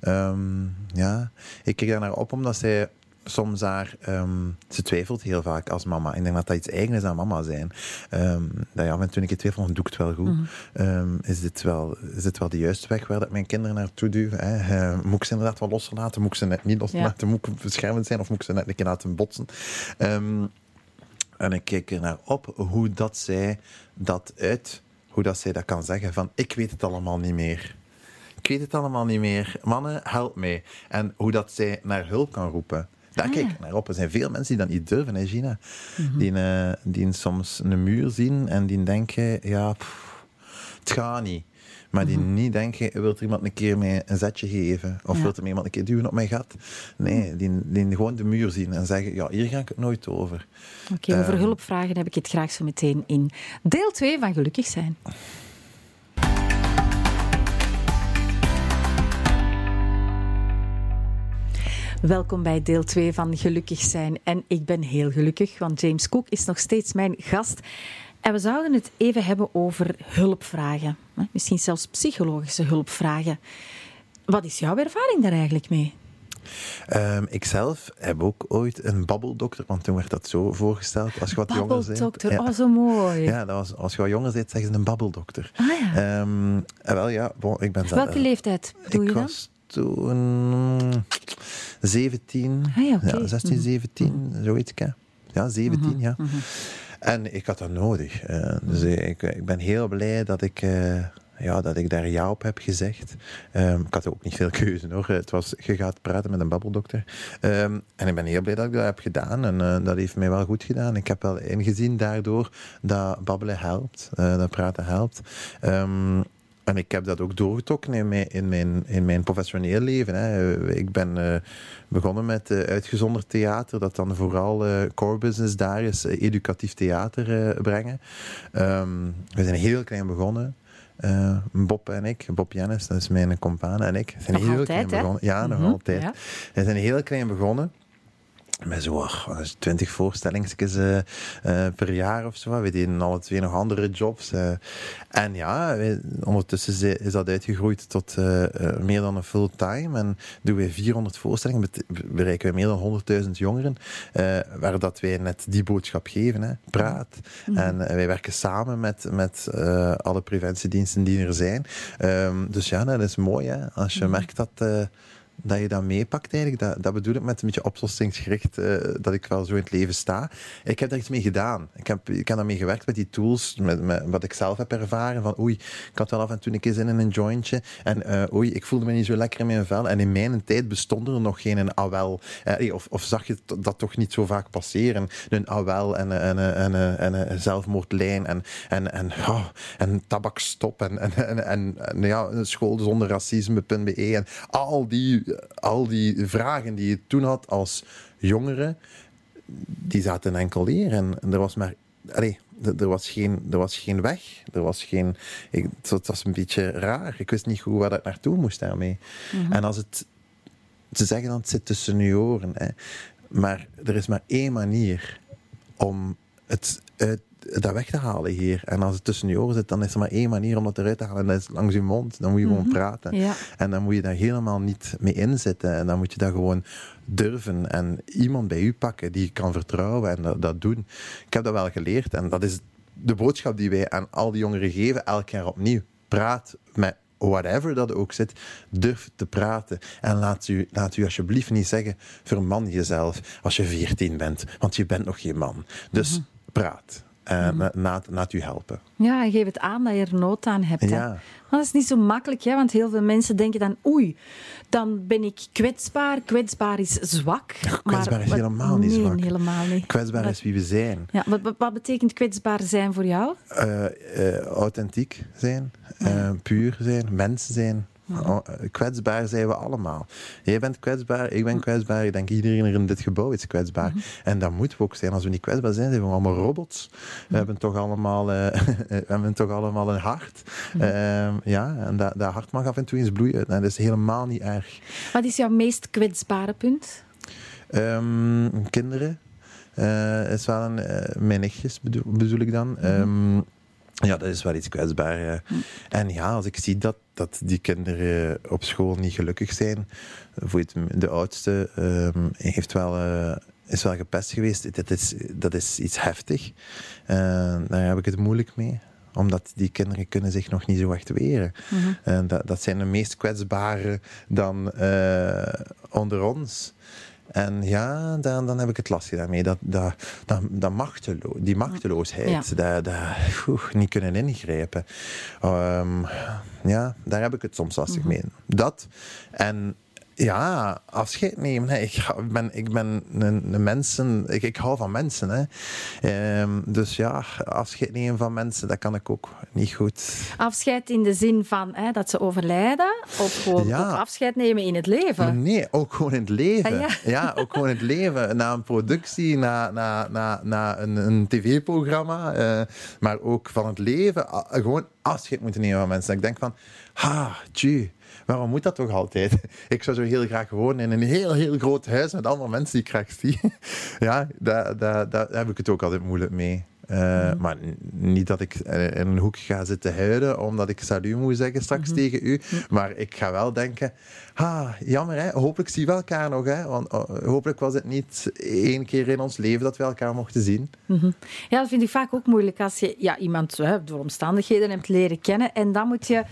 Ehm, ja, ik kijk daar naar op omdat zij soms daar... ehm, ze twijfelt heel vaak als mama. Ik denk dat dat iets eigen is aan mama zijn. Ehm, dat ja, en toen ik het twijfel, doe ik het wel goed. Mhm. Ehm, is, dit wel, is dit wel de juiste weg waar dat mijn kinderen naartoe duwen? Hè? Eh, moet ik ze inderdaad wel loslaten? Moet ik ze net niet loslaten? Moet ik beschermend zijn? Of moet ik ze net een keer laten botsen? En ik kijk er naar op hoe dat zij dat uit, hoe dat zij dat kan zeggen van ik weet het allemaal niet meer. Ik weet het allemaal niet meer. Mannen, help mij. En hoe dat zij naar hulp kan roepen. Daar Ah, kijk ik naar op. Er zijn veel mensen die dat niet durven, hè, Gina. Mhm. Die, eh, die soms een muur zien en die denken, ja, pff, het gaat niet. Maar die niet denken, wil er iemand een keer mij een zetje geven? Of Ja. wil er iemand een keer duwen op mijn gat? Nee, die, die gewoon de muur zien en zeggen, ja, hier ga ik het nooit over. Oké, over Ehm. hulp vragen heb ik het graag zo meteen in deel 2 van Gelukkig zijn. Welkom bij deel 2 van Gelukkig zijn. En ik ben heel gelukkig, want James Cook is nog steeds mijn gast. En we zouden het even hebben over hulpvragen. Misschien zelfs psychologische hulpvragen. Wat is jouw ervaring daar eigenlijk mee? Ehm, ik zelf heb ook ooit een babbeldokter, want toen werd dat zo voorgesteld als je wat jonger bent. Babbeldokter, Ja. oh zo mooi. Ja, dat was, als je wat jonger bent, zeggen ze een babbeldochter. Ah ja. Ehm, en wel ja, bon, ik ben zelf... Welke leeftijd doe je dan? Toen mm, 17, Ah ja, oké. ja, 16, 17, zoiets. hè. Ja, 17, ja. En ik had dat nodig. eh, dus ik, ik ben heel blij dat ik, eh, ja, dat ik daar ja op heb gezegd. Ehm, ik had ook niet veel keuze hoor. Het was, je gaat praten met een babbeldokter. Ehm, en ik ben heel blij dat ik dat heb gedaan. En eh, dat heeft mij wel goed gedaan. Ik heb wel ingezien daardoor dat babbelen helpt. dat praten helpt. Ehm, en ik heb dat ook doorgetrokken in mijn, in mijn, in mijn professioneel leven. Hè. Ik ben eh, begonnen met eh, uitgezonderd theater, dat dan vooral eh, core business daar is, educatief theater brengen. Ehm, we zijn heel klein begonnen. Bob en ik, Bob Jennis, dat is mijn compaan, en ik zijn Nog heel altijd, klein hè? begonnen. Ja, nog Mhm, altijd. ja. We zijn heel klein begonnen. Met zo ach, wat is het, 20 voorstellingsjes eh, eh, per jaar of zo. We deden alle twee nog andere jobs. eh. en ja, ondertussen is, dat uitgegroeid tot meer dan een fulltime. En doen wij 400 voorstellingen, bereiken wij meer dan 100.000 jongeren. waar dat wij net die boodschap geven. Hè. Praat. En eh, wij werken samen met, met alle preventiediensten die er zijn. Ehm, dus ja, dat is mooi. Hè. Als je merkt dat... dat je dat meepakt eigenlijk. Dat, dat bedoel ik met een beetje oplossingsgericht, eh, dat ik wel zo in het leven sta. Ik heb daar iets mee gedaan. Ik heb, ik heb daarmee gewerkt met die tools, met, met wat ik zelf heb ervaren. Van oei, ik had wel af en toe een keer zin in een jointje. En eh, oei, ik voelde me niet zo lekker in mijn vel. En in mijn tijd bestond er nog geen een awel. Eh, of, of zag je dat toch niet zo vaak passeren? Een awel en, een- en, een- en, een- en een zelfmoordlijn en, en, en, oh, en tabakstop en, en, en, en, en ja, school zonder racisme.be en al die, al die vragen die je toen had als jongere, die zaten enkel hier. En, en er was maar... Allee, er, was geen, er was geen weg. Er was geen... Ik, het, was een beetje raar. Ik wist niet goed waar ik naartoe moest daarmee. En als het... Ze zeggen dan, het zit tussen je oren. Hè. Maar er is maar één manier om het uit, dat weg te halen hier. En als het tussen je oren zit, dan is er maar één manier om dat eruit te halen. En dat is langs je mond. Dan moet je gewoon praten. Ja. En dan moet je daar helemaal niet mee inzitten. En dan moet je dat gewoon durven. En iemand bij u pakken die je kan vertrouwen en dat, dat doen. Ik heb dat wel geleerd. En dat is de boodschap die wij aan al die jongeren geven, elk jaar opnieuw. Praat met whatever dat ook zit, durf te praten. En laat u, laat u alsjeblieft niet zeggen, verman jezelf als je 14 bent. Want je bent nog geen man. Dus praat. En laat- laat, laat u helpen. Ja, en geef het aan dat je er nood aan hebt. Hè. Ja. Maar dat is niet zo makkelijk, hè? want heel veel mensen denken dan oei, dan ben ik kwetsbaar. Kwetsbaar is zwak. kwetsbaar is wat- helemaal niet nee, zwak. helemaal niet. Kwetsbaar Wat- is wie we zijn. Ja, wat, wat- betekent kwetsbaar zijn voor jou? eh, eh, authentiek zijn, eh, puur zijn, mens zijn. Oh, eh, kwetsbaar zijn we allemaal. Jij bent kwetsbaar, ik ben kwetsbaar. Ik denk iedereen er in dit gebouw is kwetsbaar. En dat moeten we ook zijn. Als we niet kwetsbaar zijn, zijn we allemaal robots. We hebben toch allemaal, eh, we hebben toch allemaal een hart. Ehm, ja, en dat, dat hart mag af en toe eens bloeien. En dat is helemaal niet erg. Wat is jouw meest kwetsbare punt? Ehm, kinderen eh, is wel een... mijn nichtjes bedoel, bedoel ik dan. Ehm, ja, dat is wel iets kwetsbaar. eh. En ja, als ik zie dat, dat die kinderen op school niet gelukkig zijn... De oudste ehm, heeft wel... eh, is wel gepest geweest. Dat is, dat is iets heftig. Eh, daar heb ik het moeilijk mee omdat die kinderen kunnen zich nog niet zo echt weren. En dat, dat zijn de meest kwetsbare dan eh, onder ons. En ja, dan, dan heb ik het lastig daarmee. Dat, dat, dat, dat machtelo die machteloosheid, dat, dat, niet kunnen ingrijpen. Ehm, ja, daar heb ik het soms lastig mee. Dat. En ja, afscheid nemen. Hè. Ik, ben, ik ben een, een mensen... Ik, ik hou van mensen. Hè. Ehm, dus ja, afscheid nemen van mensen, dat kan ik ook niet goed. Afscheid in de zin van hè, dat ze overlijden, of gewoon Ja. ook afscheid nemen in het leven. nee, ook gewoon in het leven. Ah, ja. ja. ook gewoon in het leven. Na een productie, na, na, na, na een, een tv-programma, eh, maar ook van het leven. Gewoon afscheid moeten nemen van mensen. Ik denk van, ha, tju, waarom moet dat toch altijd? Ik zou zo heel graag wonen in een heel, heel groot huis met allemaal mensen die ik graag zie. Ja, daar, daar, daar heb ik het ook altijd moeilijk mee. Eh, Maar n- niet dat ik in een hoek ga zitten huilen omdat ik salut moet zeggen straks tegen u. Maar ik ga wel denken, ah, jammer hè, hopelijk zien we elkaar nog. Hè? Want oh, hopelijk was het niet één keer in ons leven dat we elkaar mochten zien. Ja, dat vind ik vaak ook moeilijk als je ja, iemand hè, door omstandigheden hebt leren kennen en dan moet je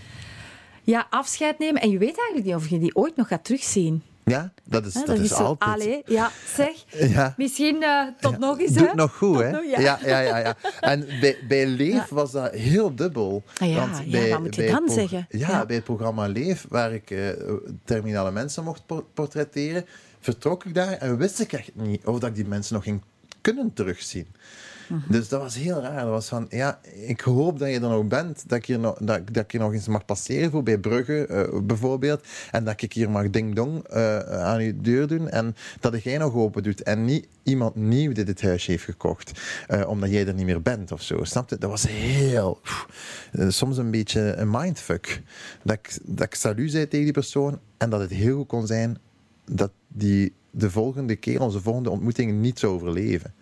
ja, afscheid nemen en je weet eigenlijk niet of je die ooit nog gaat terugzien. Ja, dat is, dat is, zo, altijd. allee, ja, zeg. Ja. Misschien eh, tot nog eens, Doe hè? het nog goed, hè? nog, ja. ja. Ja, ja, En bij, bij Leef was dat heel dubbel. Ah ja, Want ja, bij, wat moet je dan zeggen? Ja, bij het programma Leef, waar ik eh, terminale mensen mocht por- portretteren, vertrok ik daar en wist ik echt niet of dat ik die mensen nog ging kunnen terugzien. Mhm. Dus dat was heel raar. Dat was van, ja, ik hoop dat je er nog bent, dat ik hier nog, dat, dat ik hier nog eens mag passeren voor bij Brugge eh, bijvoorbeeld, en dat ik hier mag ding-dong eh, aan je deur doen en dat jij nog open doet en niet iemand nieuw die dit huisje heeft gekocht, eh, omdat jij er niet meer bent of zo. Snap je? Dat was heel, pff, soms een beetje een mindfuck. Dat ik, dat ik salu zei tegen die persoon en dat het heel goed kon zijn dat die de volgende keer, onze volgende ontmoeting, niet zou overleven.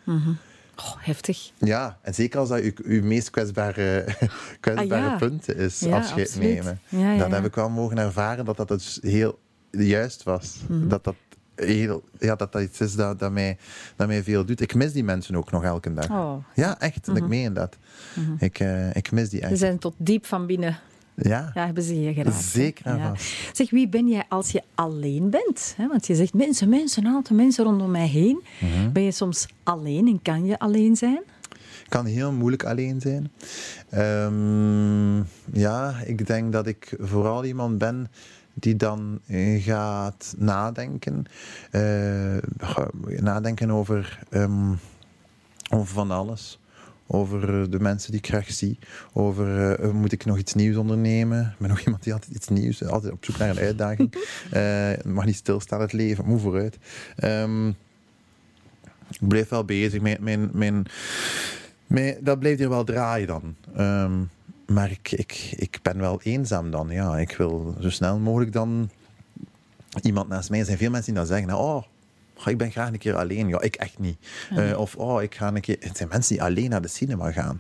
Oh, heftig. Ja, en zeker als dat uw, uw meest kwetsbare, kwetsbare Ah, ja. punt is, Ja, afscheid absoluut. nemen. Ja, ja, dat ja. heb ik wel mogen ervaren, dat dat dus heel juist was. Mhm. Dat dat heel, ja, dat dat iets is dat, dat, mij, dat mij veel doet. Ik mis die mensen ook nog elke dag. Oh. Ja, echt. Ik meen dat. ik, eh, ik mis die Ze echt. zijn tot diep van binnen. Ja, Ja, hebben ze je geraakt. Zeker Ja. vast. Zeg, wie ben jij als je alleen bent? Want je zegt mensen, mensen, een aantal mensen rondom mij heen. Mhm. Ben je soms alleen en kan je alleen zijn? kan heel moeilijk alleen zijn. Ehm, ja, ik denk dat ik vooral iemand ben die dan eh, gaat nadenken. Eh, nadenken over, ehm, over van alles. Over eh, de mensen die ik graag zie. Over eh, moet ik nog iets nieuws ondernemen. Ik ben nog iemand die altijd iets nieuws, altijd op zoek naar een uitdaging. Eh, het mag niet stilstaan het leven, moet vooruit. Ehm, ik bleef wel bezig. Mijn, mijn, mijn, mijn, dat bleef hier wel draaien dan. Ehm, maar ik, ik, ik ben wel eenzaam dan. Ja, ik wil zo snel mogelijk dan iemand naast mij. Er zijn veel mensen die dan zeggen: Oh, ik ben graag een keer alleen. Ja, ik echt niet. Eh, of oh, ik ga een keer. Het zijn mensen die alleen naar de cinema gaan.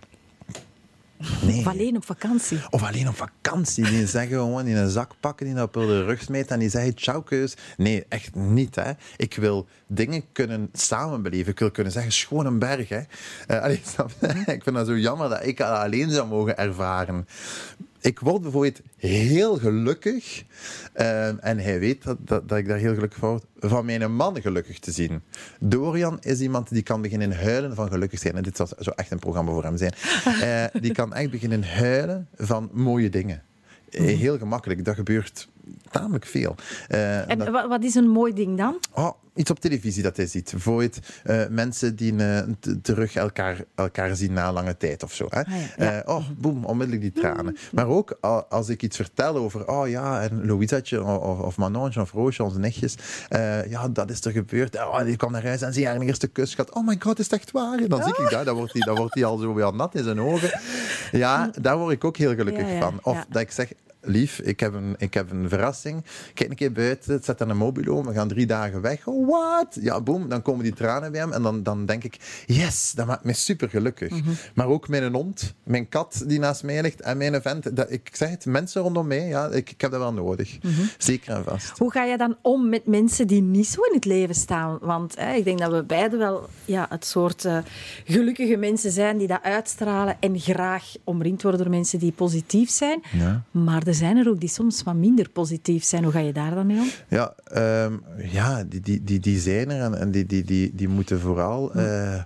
Nee. Of alleen op vakantie? Of alleen op vakantie. Die zeggen gewoon in een zak pakken, die dat op de rug smijten en die zeggen ciao keus. Nee, echt niet. Hè. Ik wil dingen kunnen samenbeleven. Ik wil kunnen zeggen, schoon een berg. Hè. Eh, allee, ik vind dat zo jammer dat ik dat alleen zou mogen ervaren. Ik word bijvoorbeeld heel gelukkig, eh, en hij weet dat, dat, dat ik daar heel gelukkig van word, van mijn man gelukkig te zien. Dorian is iemand die kan beginnen huilen van gelukkig zijn. En dit zou zo echt een programma voor hem zijn. Eh, die kan echt beginnen huilen van mooie dingen. Eh, Heel gemakkelijk. Dat gebeurt tamelijk veel. Eh, En dat- wat is een mooi ding dan? Oh, iets op televisie dat hij ziet. Bijvoorbeeld eh, mensen die t- terug elkaar, elkaar zien na lange tijd of zo. Hè? Ah ja, ja. Eh, oh, boem, onmiddellijk die tranen. Maar ook als ik iets vertel over, oh ja, en Louisatje of, of Manonje of Roosje, onze nichtjes. eh, ja, dat is er gebeurd. Oh, die kwam naar huis en ze haar eerste kus gehad. Oh my god, is het echt waar? En dan zie ik dat, dan wordt hij dan wordt hij al zo weer nat in zijn ogen. Ja, daar word ik ook heel gelukkig Ja, van. Of dat ik zeg, lief, ik heb, een, ik heb een verrassing. Kijk een keer buiten, zet dan een mobilo, we gaan drie dagen weg. Oh, wat? Ja, boem, dan komen die tranen bij hem. En dan, dan denk ik, yes, dat maakt me super gelukkig. Mhm. Maar ook mijn hond, mijn kat die naast mij ligt en mijn vent. Dat, ik zeg het, mensen rondom mij, ja, ik, ik heb dat wel nodig. Mhm. Zeker en vast. Hoe ga je dan om met mensen die niet zo in het leven staan? Want hè, ik denk dat we beiden wel ja, het soort eh, gelukkige mensen zijn die dat uitstralen en graag omringd worden door mensen die positief zijn. Ja. Maar er zijn er ook die soms wat minder positief zijn. Hoe ga je daar dan mee om? Ja, ehm, ja die, die, die, die zijn er en, en die, die, die, die moeten vooral, eh,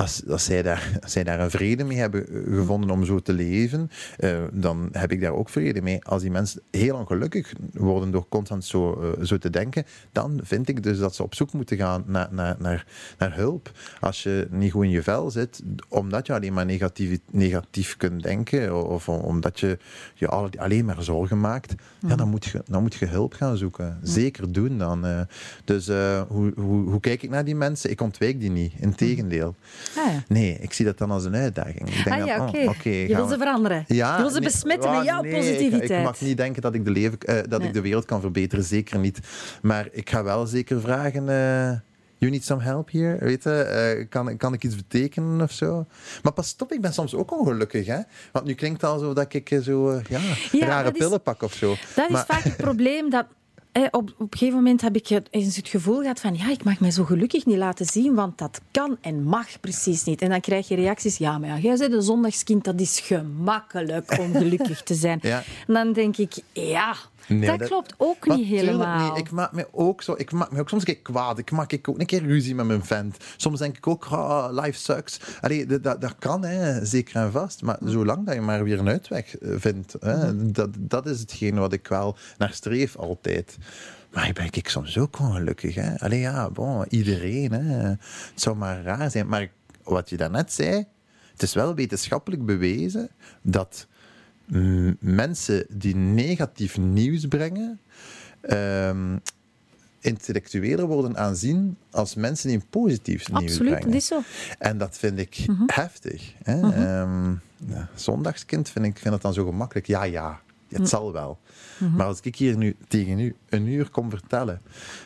als, als, zij daar, als zij daar een vrede mee hebben gevonden om zo te leven, eh, dan heb ik daar ook vrede mee. Als die mensen heel ongelukkig worden door constant zo, eh, zo te denken, dan vind ik dus dat ze op zoek moeten gaan naar, naar, naar, naar hulp. Als je niet goed in je vel zit, omdat je alleen maar negatief, negatief kunt denken, of omdat je je alle- alleen maar zorgen maakt, ja, dan, moet je, dan moet je hulp gaan zoeken. Zeker doen dan. eh. Dus hoe, hoe, hoe kijk ik naar die mensen? Ik ontwijk die niet. Integendeel. Ah, ja. Nee, ik zie dat dan als een uitdaging. Ik denk Ah ja, oh, oké, je wil ze veranderen. ja, je wil ze nee, besmetten ah, met jouw nee, positiviteit. Ik, mag niet denken dat ik de, leven, eh, dat Nee. ik de wereld kan verbeteren, zeker niet. Maar ik ga wel zeker vragen. eh you need some help here? Weet je, eh, kan, kan ik iets betekenen of zo? Maar pas op, ik ben soms ook ongelukkig. Hè? Want nu klinkt het al zo dat ik zo ja, Ja, rare is- pillen pak of zo. Dat maar, is vaak het probleem. Dat, op, op een gegeven moment heb ik het, eens het gevoel gehad van ja, ik mag mij zo gelukkig niet laten zien, want dat kan en mag precies niet. En dan krijg je reacties, ja, maar ja, jij bent een zondagskind, dat is gemakkelijk om gelukkig te zijn. Ja. En dan denk ik, ja, Nee, dat, klopt ook niet helemaal. niet. Ik maak me ook zo, ik maak me ook soms een keer kwaad. Ik maak ik ook een keer ruzie met mijn vent. Soms denk ik ook, ah, life sucks. Allee, dat, dat, kan, hè, zeker en vast. Maar zolang dat je maar weer een uitweg eh, vindt, hè, Mhm. dat, dat is hetgeen wat ik wel naar streef altijd. Maar ik ben ik soms ook ongelukkig. Hè. Allee, ja, bon, iedereen. Hè. Het zou maar raar zijn. Maar wat je daarnet zei, het is wel wetenschappelijk bewezen dat mensen die negatief nieuws brengen, intellectueler worden aanzien als mensen die positief nieuws Absoluut, brengen. dat is zo. En dat vind ik Mhm. heftig. Hè? Ehm, ja, zondagskind vind ik vind dat dan zo gemakkelijk. Ja, ja, het zal wel. Mhm. Maar als ik hier nu tegen u een uur kom vertellen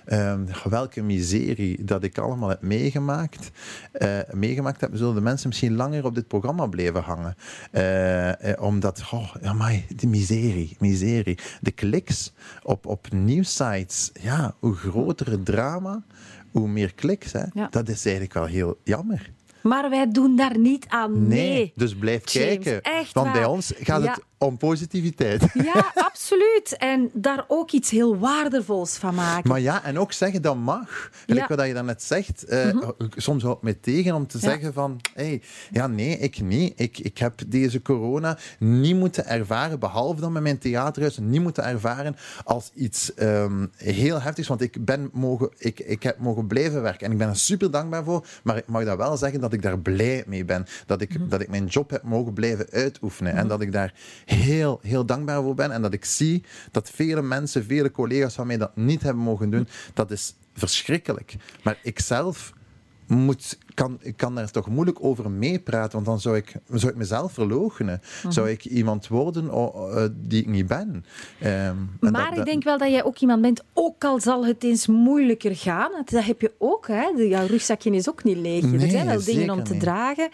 ehm, welke miserie dat ik allemaal heb meegemaakt, eh, meegemaakt heb, zullen de mensen misschien langer op dit programma blijven hangen. Eh, eh, omdat, oh, amai, die miserie, miserie. De kliks op, op nieuwsites, ja, hoe groter het drama, hoe meer kliks. Hè? Ja. Dat is eigenlijk wel heel jammer. Maar wij doen daar niet aan mee. Dus blijf James, kijken. Want bij ons gaat Ja. het om positiviteit. Ja, absoluut. En daar ook iets heel waardevols van maken. Maar ja, en ook zeggen dat mag. Gelijk Ja. wat je daarnet zegt, eh, soms houdt mij tegen om te Ja. zeggen van, hey, ja nee, ik niet. Ik, ik heb deze corona niet moeten ervaren, behalve dan met mijn theaterhuis, niet moeten ervaren als iets ehm, heel heftigs. Want ik, ben mogen, ik, ik heb mogen blijven werken en ik ben er super dankbaar voor. Maar ik mag dat wel zeggen dat ik daar blij mee ben. Dat ik, dat ik mijn job heb mogen blijven uitoefenen. En dat ik daar heel, heel dankbaar voor ben. En dat ik zie dat vele mensen, vele collega's van mij dat niet hebben mogen doen. Dat is verschrikkelijk. Maar ik zelf moet, kan, ik kan daar toch moeilijk over meepraten, want dan zou ik, zou ik mezelf verloochenen. Zou ik iemand worden oh, eh, die ik niet ben. Ehm, Maar dat- ik dat- denk wel dat jij ook iemand bent, ook al zal het eens moeilijker gaan. Dat- heb je ook. Hè? De- Jouw rugzakje is ook niet leeg. er zijn wel dingen om te niet. dragen.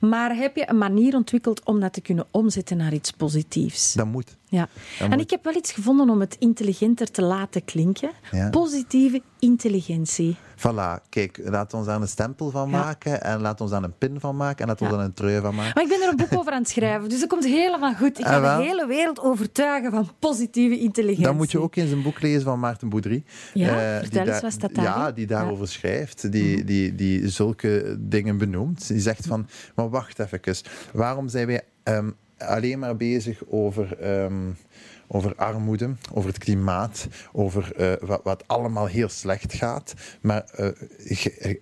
Maar heb je een manier ontwikkeld om dat te kunnen omzetten naar iets positiefs? dat moet. Ja. Dat En moet. ik heb wel iets gevonden om het intelligenter te laten klinken. Ja. Positieve intelligentie. Voilà, kijk, laat ons daar een stempel van Ja. maken en laat ons daar een pin van maken en laat ons Ja. daar een trui van maken. Maar ik ben er een boek over aan het schrijven, dus dat komt helemaal goed. Ik ga Ah, wel. de hele wereld overtuigen van positieve intelligentie. Dan moet je ook eens een boek lezen van Maarten Boudry. Ja, eh, vertel die eens, daar- wat staat daarin? Ja, die daarover schrijft. Die, die, die zulke dingen benoemt. Die zegt van, maar wacht even. Waarom zijn wij ehm, alleen maar bezig over... ehm, over armoede, over het klimaat, over eh, wat, wat allemaal heel slecht gaat. Maar eh,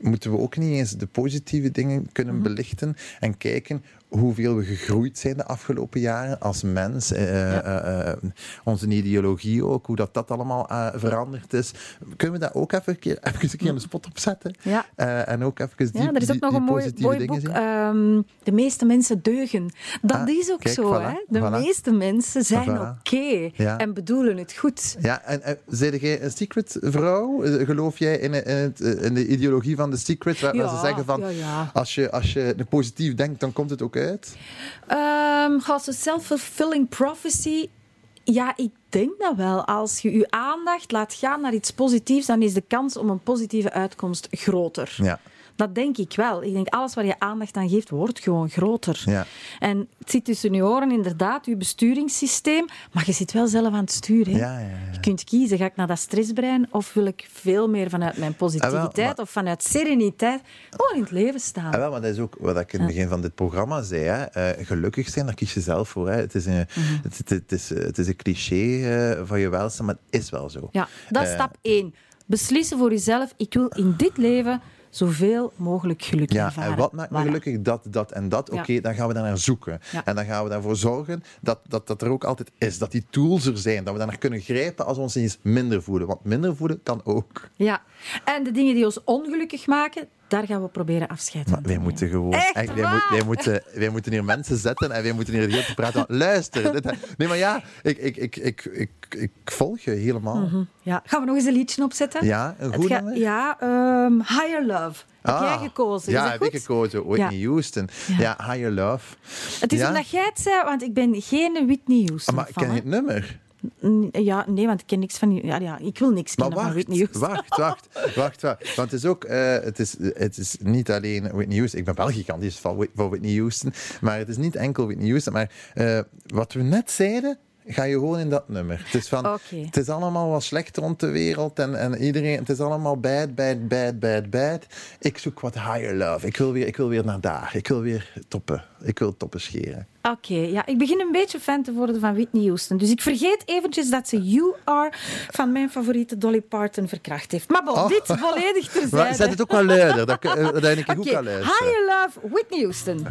moeten we ook niet eens de positieve dingen kunnen Mhm. belichten en kijken hoeveel we gegroeid zijn de afgelopen jaren als mens. eh, Ja. eh, eh, onze ideologie ook, hoe dat, dat allemaal veranderd is. Kunnen we dat ook even een keer, even een, keer een spot op zetten? Ja. En ook even die, Ja, er is die- ook nog een mooi, mooi dingen boek. zien? ehm, de meeste mensen deugen. Dat Ah, is ook kijk, zo. voilà, hè? De voilà. meeste mensen zijn Voilà. oké Ja. en bedoelen het goed. Ja, en uh, zeg jij een secret vrouw? Geloof jij in, in, het, in de ideologie van de secret? Waar, ze zeggen van. Als, je, als je positief denkt, dan komt het ook Ehm als een self-fulfilling prophecy. Ja, ik denk dat wel. Als je je aandacht laat gaan naar iets positiefs, dan is de kans om een positieve uitkomst groter. Ja. Dat denk ik wel. Ik denk alles waar je aandacht aan geeft, wordt gewoon groter. Ja. En het zit tussen je oren inderdaad, je besturingssysteem, maar je zit wel zelf aan het sturen. Ja. Je kunt kiezen, ga ik naar dat stressbrein of wil ik veel meer vanuit mijn positiviteit Ah, wel, maar- of vanuit sereniteit gewoon in het leven staan. Ah, wel, maar dat is ook wat ik in het begin van dit programma zei. Hè. Eh, gelukkig zijn, daar kies je zelf voor. Hè. Het, is een, Mhm. het, het, het is, het is een cliché eh, van je welstand, maar het is wel zo. Ja, dat is Eh, stap één. Beslissen voor jezelf, ik wil in dit leven zoveel mogelijk geluk Ja, ervaren. en wat maakt me Voilà. gelukkig? Dat, dat en dat. Ja. Oké, dan gaan we daar naar zoeken. Ja. En dan gaan we daarvoor zorgen dat, dat dat er ook altijd is. Dat die tools er zijn. Dat we daar naar kunnen grijpen als we ons eens minder voelen. Want minder voelen kan ook. Ja, en de dingen die ons ongelukkig maken, daar gaan we proberen afscheid van te wij moeten gewoon... Echt wij, waar? moet- wij, moeten, wij moeten hier mensen zetten en wij moeten hier heel te praten. Luister. Dit, nee, maar ja, ik, ik, ik, ik, ik, ik volg je helemaal. Ja. Gaan we nog eens een liedje opzetten? Ja, een goed ga-? Ja, ehm, Higher Love. Heb Ah, jij gekozen? Ja, is dat heb goed? ik gekozen. Whitney Houston. Ja. Higher Love. Het is Ja? omdat jij het zei, want ik ben geen Whitney Houston Ah, maar fan, ken je het nummer? Ja, nee, want ik ken niks van... Ja, ja, ik wil niks Maar kennen van wacht, Whitney Houston. wacht, wacht, wacht, wacht. Want het is ook, eh, het, is, het is niet alleen Whitney Houston. Ik ben wel gigantisch van, van Whitney Houston. Maar het is niet enkel Whitney Houston. Maar eh, wat we net zeiden, ga je gewoon in dat nummer. Het is, van, het is allemaal wat slecht rond de wereld en, en iedereen, het is allemaal bad, bad, bad, bad, bad. Ik zoek wat higher love. Ik wil weer, ik wil weer naar daar. Ik wil weer toppen. Ik wil toppen scheren. Oké, ja, ik begin een beetje fan te worden van Whitney Houston. Dus ik vergeet eventjes dat ze You Are van mijn favoriete Dolly Parton verkracht heeft. Maar bon, Oh. dit volledig Maar terzijde. zet het ook wel luider. Dat, dat ik ook kan luisteren. Higher Love, Whitney Houston.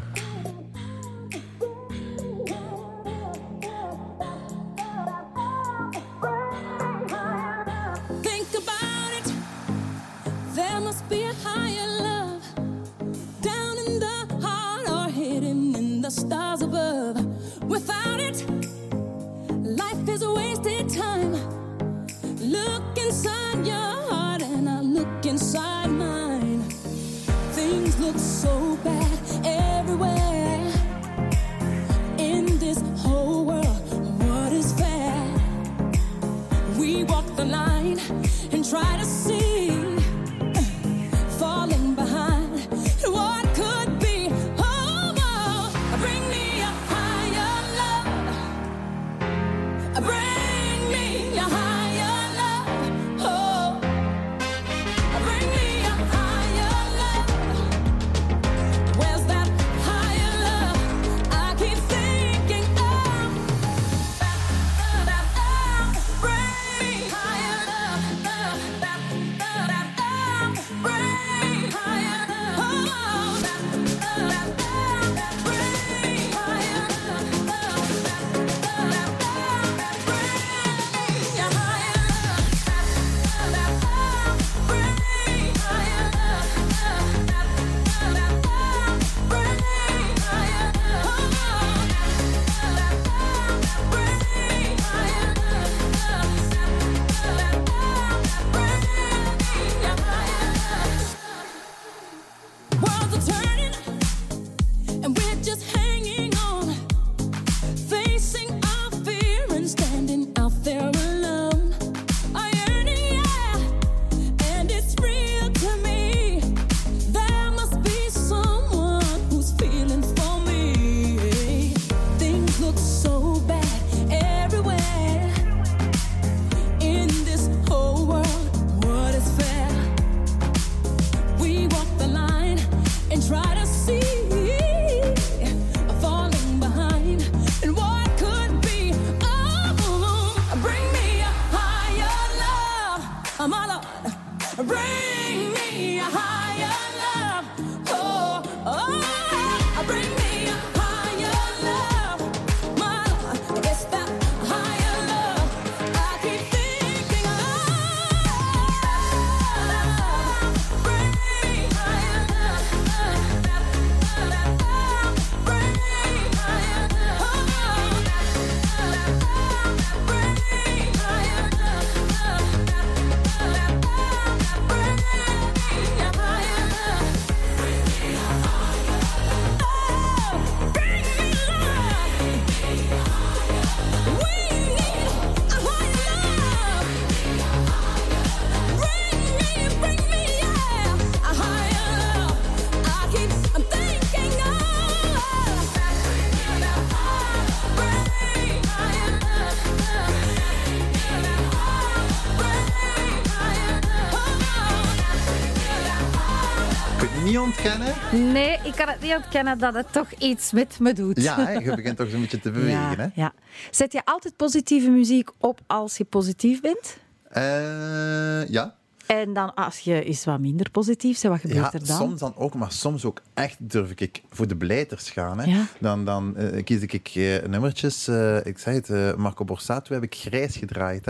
Nee, ik kan het niet ontkennen dat het toch iets met me doet. Ja, hè, je begint toch zo'n beetje te bewegen. ja, Hè? ja. Zet je altijd positieve muziek op als je positief bent? Eh, ja. En dan als je eens wat minder positief bent, wat gebeurt Ja, er dan? soms dan ook, maar soms ook echt durf ik voor de blijters gaan. Hè. Ja. Dan, dan eh, kies ik eh, nummertjes. eh, ik zei het, Marco Borsato heb ik grijs gedraaid.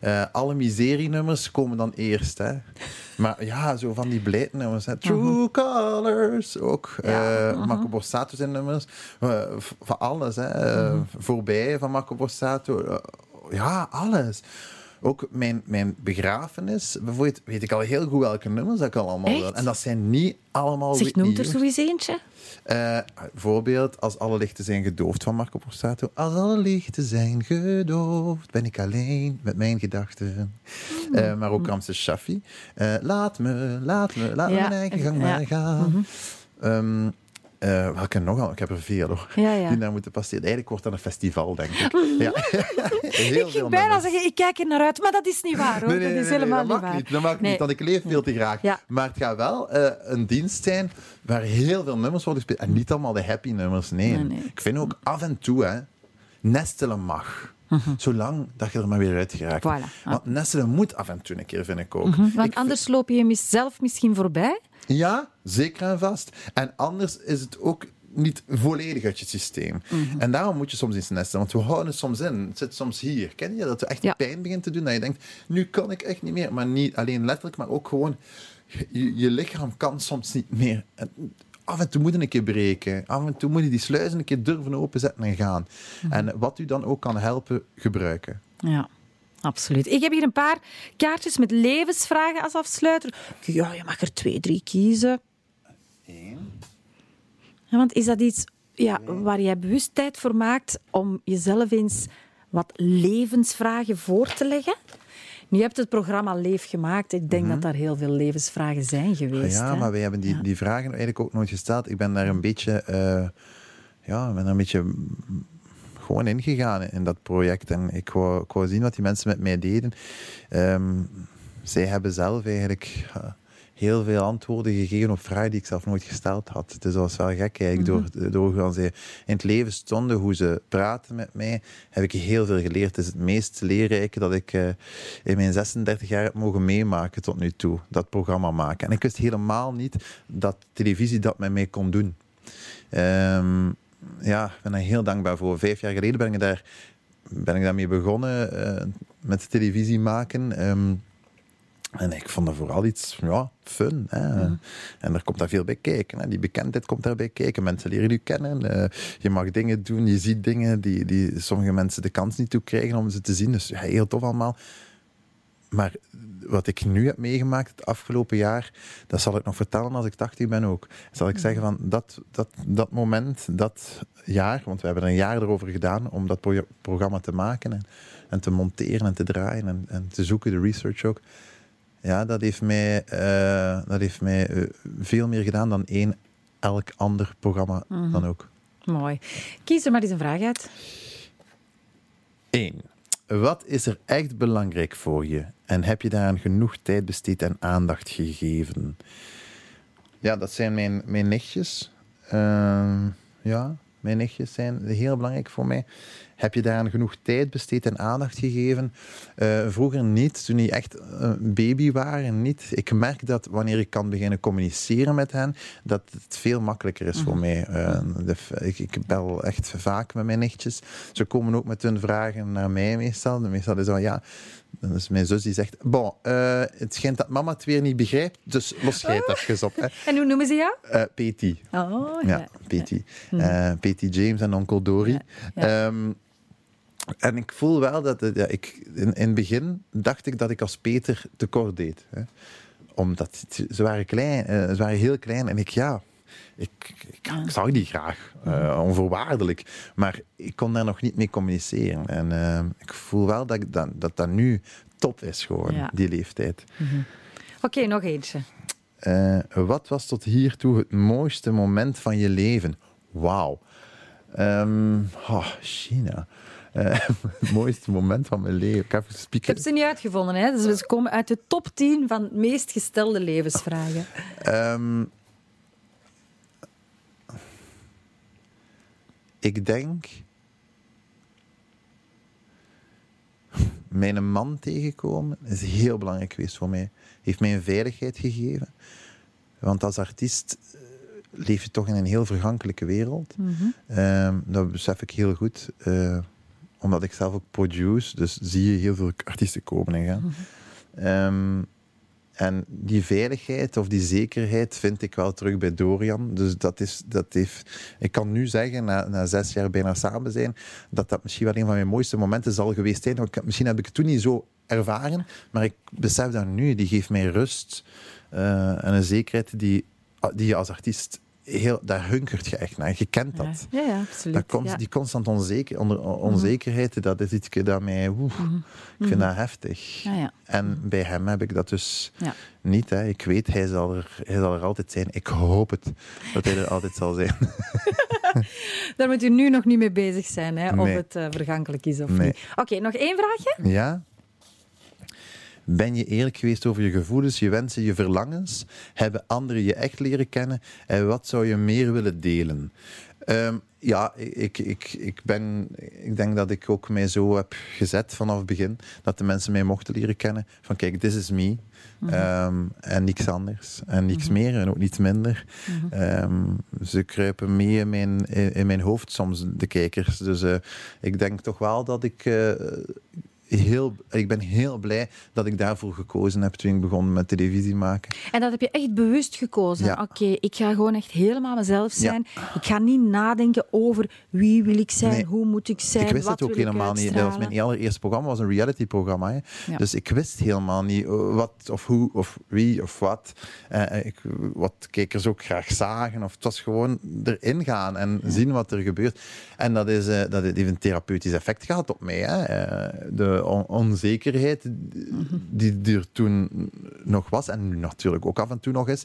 Hè. Alle miserienummers komen dan eerst. Hè. Maar ja, zo van die blijdnummers. Hè. True Colors ook. Ja, Eh, Marco Borsato zijn nummers. Van alles. Hè. Eh, Voorbij van Marco Borsato. Ja, alles. Ook mijn, mijn begrafenis, bijvoorbeeld, weet ik al heel goed welke nummers dat ik al allemaal wil. En dat zijn niet allemaal Zeg, Whitney noemt er Houston. zo eens eentje? Eh, bijvoorbeeld, als alle lichten zijn gedoofd van Marco Borsato. Als alle lichten zijn gedoofd, ben ik alleen met mijn gedachten. Hmm. Eh, maar ook Ramses Shaffi. Eh, laat me, laat me, laat me mijn eigen gang maar gaan. Eh, welke nog al? Ik heb er veel hoor. Ja, ja. Die daar moeten passeren. Eigenlijk wordt dat een festival, denk ik. ja. Heel Ik veel ging bijna nummers. zeggen, ik kijk er naar uit, maar dat is niet waar hoor. Nee, nee, nee, dat is helemaal dat niet waar. niet. Dat mag niet, want ik leef veel te graag. Ja. Maar het gaat wel eh, een dienst zijn waar heel veel nummers worden gespeeld. En niet allemaal de happy nummers, nee. Ik vind ook af en toe, hè, nestelen mag. Zolang dat je er maar weer uit geraakt. Mhm. Voilà. Want nestelen moet af en toe een keer, vind ik ook. Want Ik anders loop je zelf misschien voorbij. Ja, zeker en vast. En anders is het ook niet volledig uit je systeem. Mhm. En daarom moet je soms eens nesten. Want we houden het soms in. Het zit soms hier. Ken je dat? Het echt Ja. pijn begint te doen. Dat je denkt, nu kan ik echt niet meer. Maar niet alleen letterlijk, maar ook gewoon... Je, je lichaam kan soms niet meer. En af en toe moet je een keer breken. Af en toe moet je die sluizen een keer durven openzetten en gaan. Mhm. En wat u dan ook kan helpen, gebruiken. Ja, absoluut. Ik heb hier een paar kaartjes met levensvragen als afsluiter. Ja, je mag er twee, drie kiezen. Ja, want is dat iets ja, waar jij bewust tijd voor maakt om jezelf eens wat levensvragen voor te leggen? Nu, je hebt het programma Leef gemaakt. Ik denk dat daar heel veel levensvragen zijn geweest. Mhm. ja, hè? maar wij hebben die, die vragen eigenlijk ook nooit gesteld. Ik ben daar een beetje, eh, ja, ik ben daar een beetje gewoon ingegaan in dat project. En ik wou, ik wou zien wat die mensen met mij deden. Ehm, zij hebben zelf eigenlijk eh, heel veel antwoorden gegeven op vragen die ik zelf nooit gesteld had. Dus dat was wel gek eigenlijk. Door, door hoe zij in het leven stonden, hoe ze praten met mij, heb ik heel veel geleerd. Het is het meest leerrijke dat ik eh, in mijn 36 jaar heb mogen meemaken tot nu toe. Dat programma maken. En ik wist helemaal niet dat televisie dat met mij kon doen. Ehm, ja, ik ben daar heel dankbaar voor. Vijf jaar geleden ben ik, daar, ben ik daarmee begonnen eh, met televisie maken. Ehm, en ik vond dat vooral iets ja, fun. Hè. En er komt daar veel bij kijken. Hè. Die bekendheid komt daarbij kijken. Mensen leren je kennen. Eh, je mag dingen doen. Je ziet dingen die, die sommige mensen de kans niet toe krijgen om ze te zien. Dus ja, heel tof allemaal. Maar wat ik nu heb meegemaakt het afgelopen jaar, dat zal ik nog vertellen als ik 80 ben ook. Zal ik zeggen van dat, dat, dat moment, dat jaar, want we hebben er een jaar erover gedaan om dat pro- programma te maken en, en te monteren en te draaien en, en te zoeken, de research ook. Ja, dat heeft mij, eh, dat heeft mij eh, veel meer gedaan dan één elk ander programma dan ook. Mooi. Kies er maar eens een vraag uit. 1. Wat is er echt belangrijk voor je? En heb je daaraan genoeg tijd besteed en aandacht gegeven? Ja, dat zijn mijn, mijn nichtjes. Ehm, ja, mijn nichtjes zijn heel belangrijk voor mij. Heb je daaraan genoeg tijd besteed en aandacht gegeven? Eh, vroeger niet, toen die echt een baby waren, niet. Ik merk dat wanneer ik kan beginnen communiceren met hen, dat het veel makkelijker is voor mij. Eh, de- ik, ik bel echt vaak met mijn nichtjes. Ze komen ook met hun vragen naar mij meestal. Meestal is dat, ja, dan is mijn zus die zegt, bon, eh, het schijnt dat mama het weer niet begrijpt, dus los jij het even op. Hè. En hoe noemen ze jou? Eh, PT. Oh, Ja, PT. Eh, PT James en onkel Dory. Ja. Ehm, en ik voel wel dat... ja, ik, in, in het begin dacht ik dat ik als Peter tekort deed. Hè. Omdat ze waren klein, eh, ze waren heel klein. En ik, ja... Ik, ik, ik zag die graag, eh, onvoorwaardelijk. Maar ik kon daar nog niet mee communiceren. En eh, ik voel wel dat, ik, dat, dat dat nu top is, gewoon, Ja. die leeftijd. Oké, nog eentje. Wat was tot hiertoe het mooiste moment van je leven? Wauw. Ehm, oh, China. Eh, het mooiste moment van mijn leven. Ik heb Ik heb ze niet uitgevonden. Hè? Dus ze komen uit de top 10 van meest gestelde levensvragen. Ehm, ik denk. Mijn man tegenkomen is heel belangrijk geweest voor mij. Heeft mij een veiligheid gegeven. Want als artiest eh, leef je toch in een heel vergankelijke wereld. Ehm, dat besef ik heel goed. eh, omdat ik zelf ook produce, dus zie je heel veel artiesten komen en gaan. Ehm, en die veiligheid of die zekerheid vind ik wel terug bij Dorian. Dus dat is, dat heeft, ik kan nu zeggen, na, na zes jaar bijna samen zijn, dat dat misschien wel een van mijn mooiste momenten zal geweest zijn. Misschien heb ik het toen niet zo ervaren, maar ik besef dat nu. Die geeft mij rust eh, en een zekerheid die, die je als artiest heel, daar hunkert je echt naar. Je kent dat. Ja, ja, absoluut. Dat ja. Die constant onzeker, onder, onzekerheid, dat is iets dat mij... oeh, Ik vind dat heftig. Ja, ja. En bij hem heb ik dat dus niet. Hè. Ik weet, hij zal, er, hij zal er altijd zijn. Ik hoop het, dat hij er altijd zal zijn. Daar moet u nu nog niet mee bezig zijn, hè, of het eh, vergankelijk is of Nee. niet. Oké, nog één vraagje? Ja? Ben je eerlijk geweest over je gevoelens, je wensen, je verlangens? Hebben anderen je echt leren kennen? En wat zou je meer willen delen? Ehm, ja, ik, ik, ik, ben, ik denk dat ik ook mij zo heb gezet vanaf het begin. Dat de mensen mij mochten leren kennen. Van kijk, this is me. Ehm, en niks anders. En niks meer en ook niets minder. Ehm, ze kruipen mee in mijn, in, in mijn hoofd soms, de kijkers. Dus eh, ik denk toch wel dat ik... eh, heel, ik ben heel blij dat ik daarvoor gekozen heb toen ik begon met televisie maken. En dat heb je echt bewust gekozen. Ja. Oké, ik ga gewoon echt helemaal mezelf zijn. Ik ga niet nadenken over wie wil ik zijn, Nee. hoe moet ik zijn, ik wist wat het ook helemaal niet. Dat was mijn allereerste programma, was een reality-programma. Ja. Dus ik wist helemaal niet eh, wat of hoe of wie of wat. Eh, ik, wat kijkers ook graag zagen. Of het was gewoon erin gaan en zien wat er gebeurt. En dat, is, eh, dat heeft een therapeutisch effect gehad op mij. Hè. Eh, de on- onzekerheid die, die er toen nog was, en nu natuurlijk ook af en toe nog is.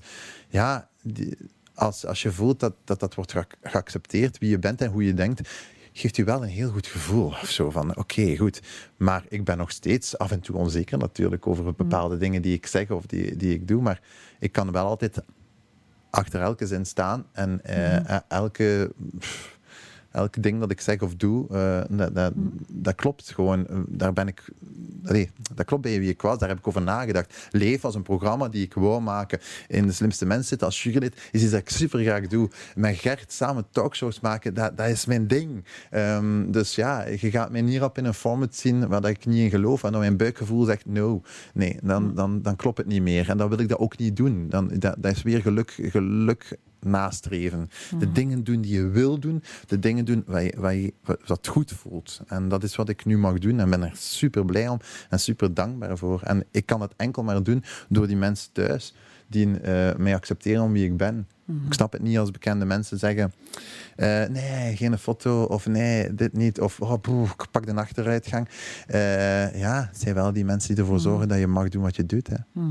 Ja, die- als, als je voelt dat dat, dat wordt geac- geaccepteerd, wie je bent en hoe je denkt, geeft u wel een heel goed gevoel. Of zo van, oké, goed. Maar ik ben nog steeds af en toe onzeker natuurlijk over bepaalde dingen die ik zeg of die, die ik doe. Maar ik kan wel altijd achter elke zin staan en eh, elke... pff, Elk ding dat ik zeg of doe, eh, dat, dat, dat klopt gewoon. Eh, Daar ben ik, allee, dat klopt bij wie ik was. Daar heb ik over nagedacht. Leef als een programma die ik wou maken. In De Slimste Mens zitten als jurylid is iets dat ik super graag doe. Met Gert samen talkshows maken, dat, dat is mijn ding. Ehm, dus ja, je gaat mij niet op in een format zien waar dat ik niet in geloof. En dan mijn buikgevoel zegt no. Nee, dan, dan, dan klopt het niet meer. En dan wil ik dat ook niet doen. Dan, dat, dat is weer geluk, geluk nastreven. De dingen doen die je wil doen, de dingen doen wat, je, wat, je, wat goed voelt. En dat is wat ik nu mag doen en ben er super blij om en super dankbaar voor. En ik kan het enkel maar doen door die mensen thuis die eh, mij accepteren om wie ik ben. Ik snap het niet als bekende mensen zeggen: eh, nee, geen foto, of nee, dit niet, of oh, boe, ik pak de achteruitgang. Eh, ja, het zijn wel die mensen die ervoor zorgen dat je mag doen wat je doet. Hè.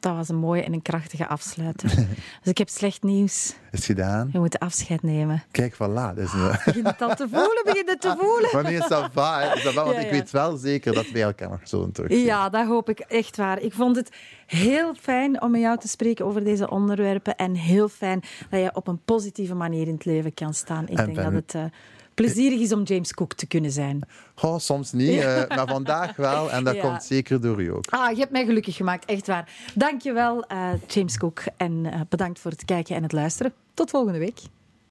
Dat was een mooie en een krachtige afsluiter. dus ik heb slecht nieuws. Is het gedaan? Je moet afscheid nemen. Kijk, voilà. Dus, eh, Begin het al te voelen, begin het te voelen. Va, hè. Ça va, want Ja, ik weet wel zeker dat wij elkaar nog zullen terugzien. Ja, dat hoop ik echt waar. Ik vond het heel fijn om met jou te spreken over deze onderwerpen. En heel fijn dat je op een positieve manier in het leven kan staan. Ik En denk ben- dat het eh, plezierig is om James Cook te kunnen zijn. Oh, soms niet, eh, maar vandaag wel. En dat Ja. komt zeker door u ook. Ah, je hebt mij gelukkig gemaakt, echt waar. Dankjewel, eh James Cook. En eh, bedankt voor het kijken en het luisteren. Tot volgende week.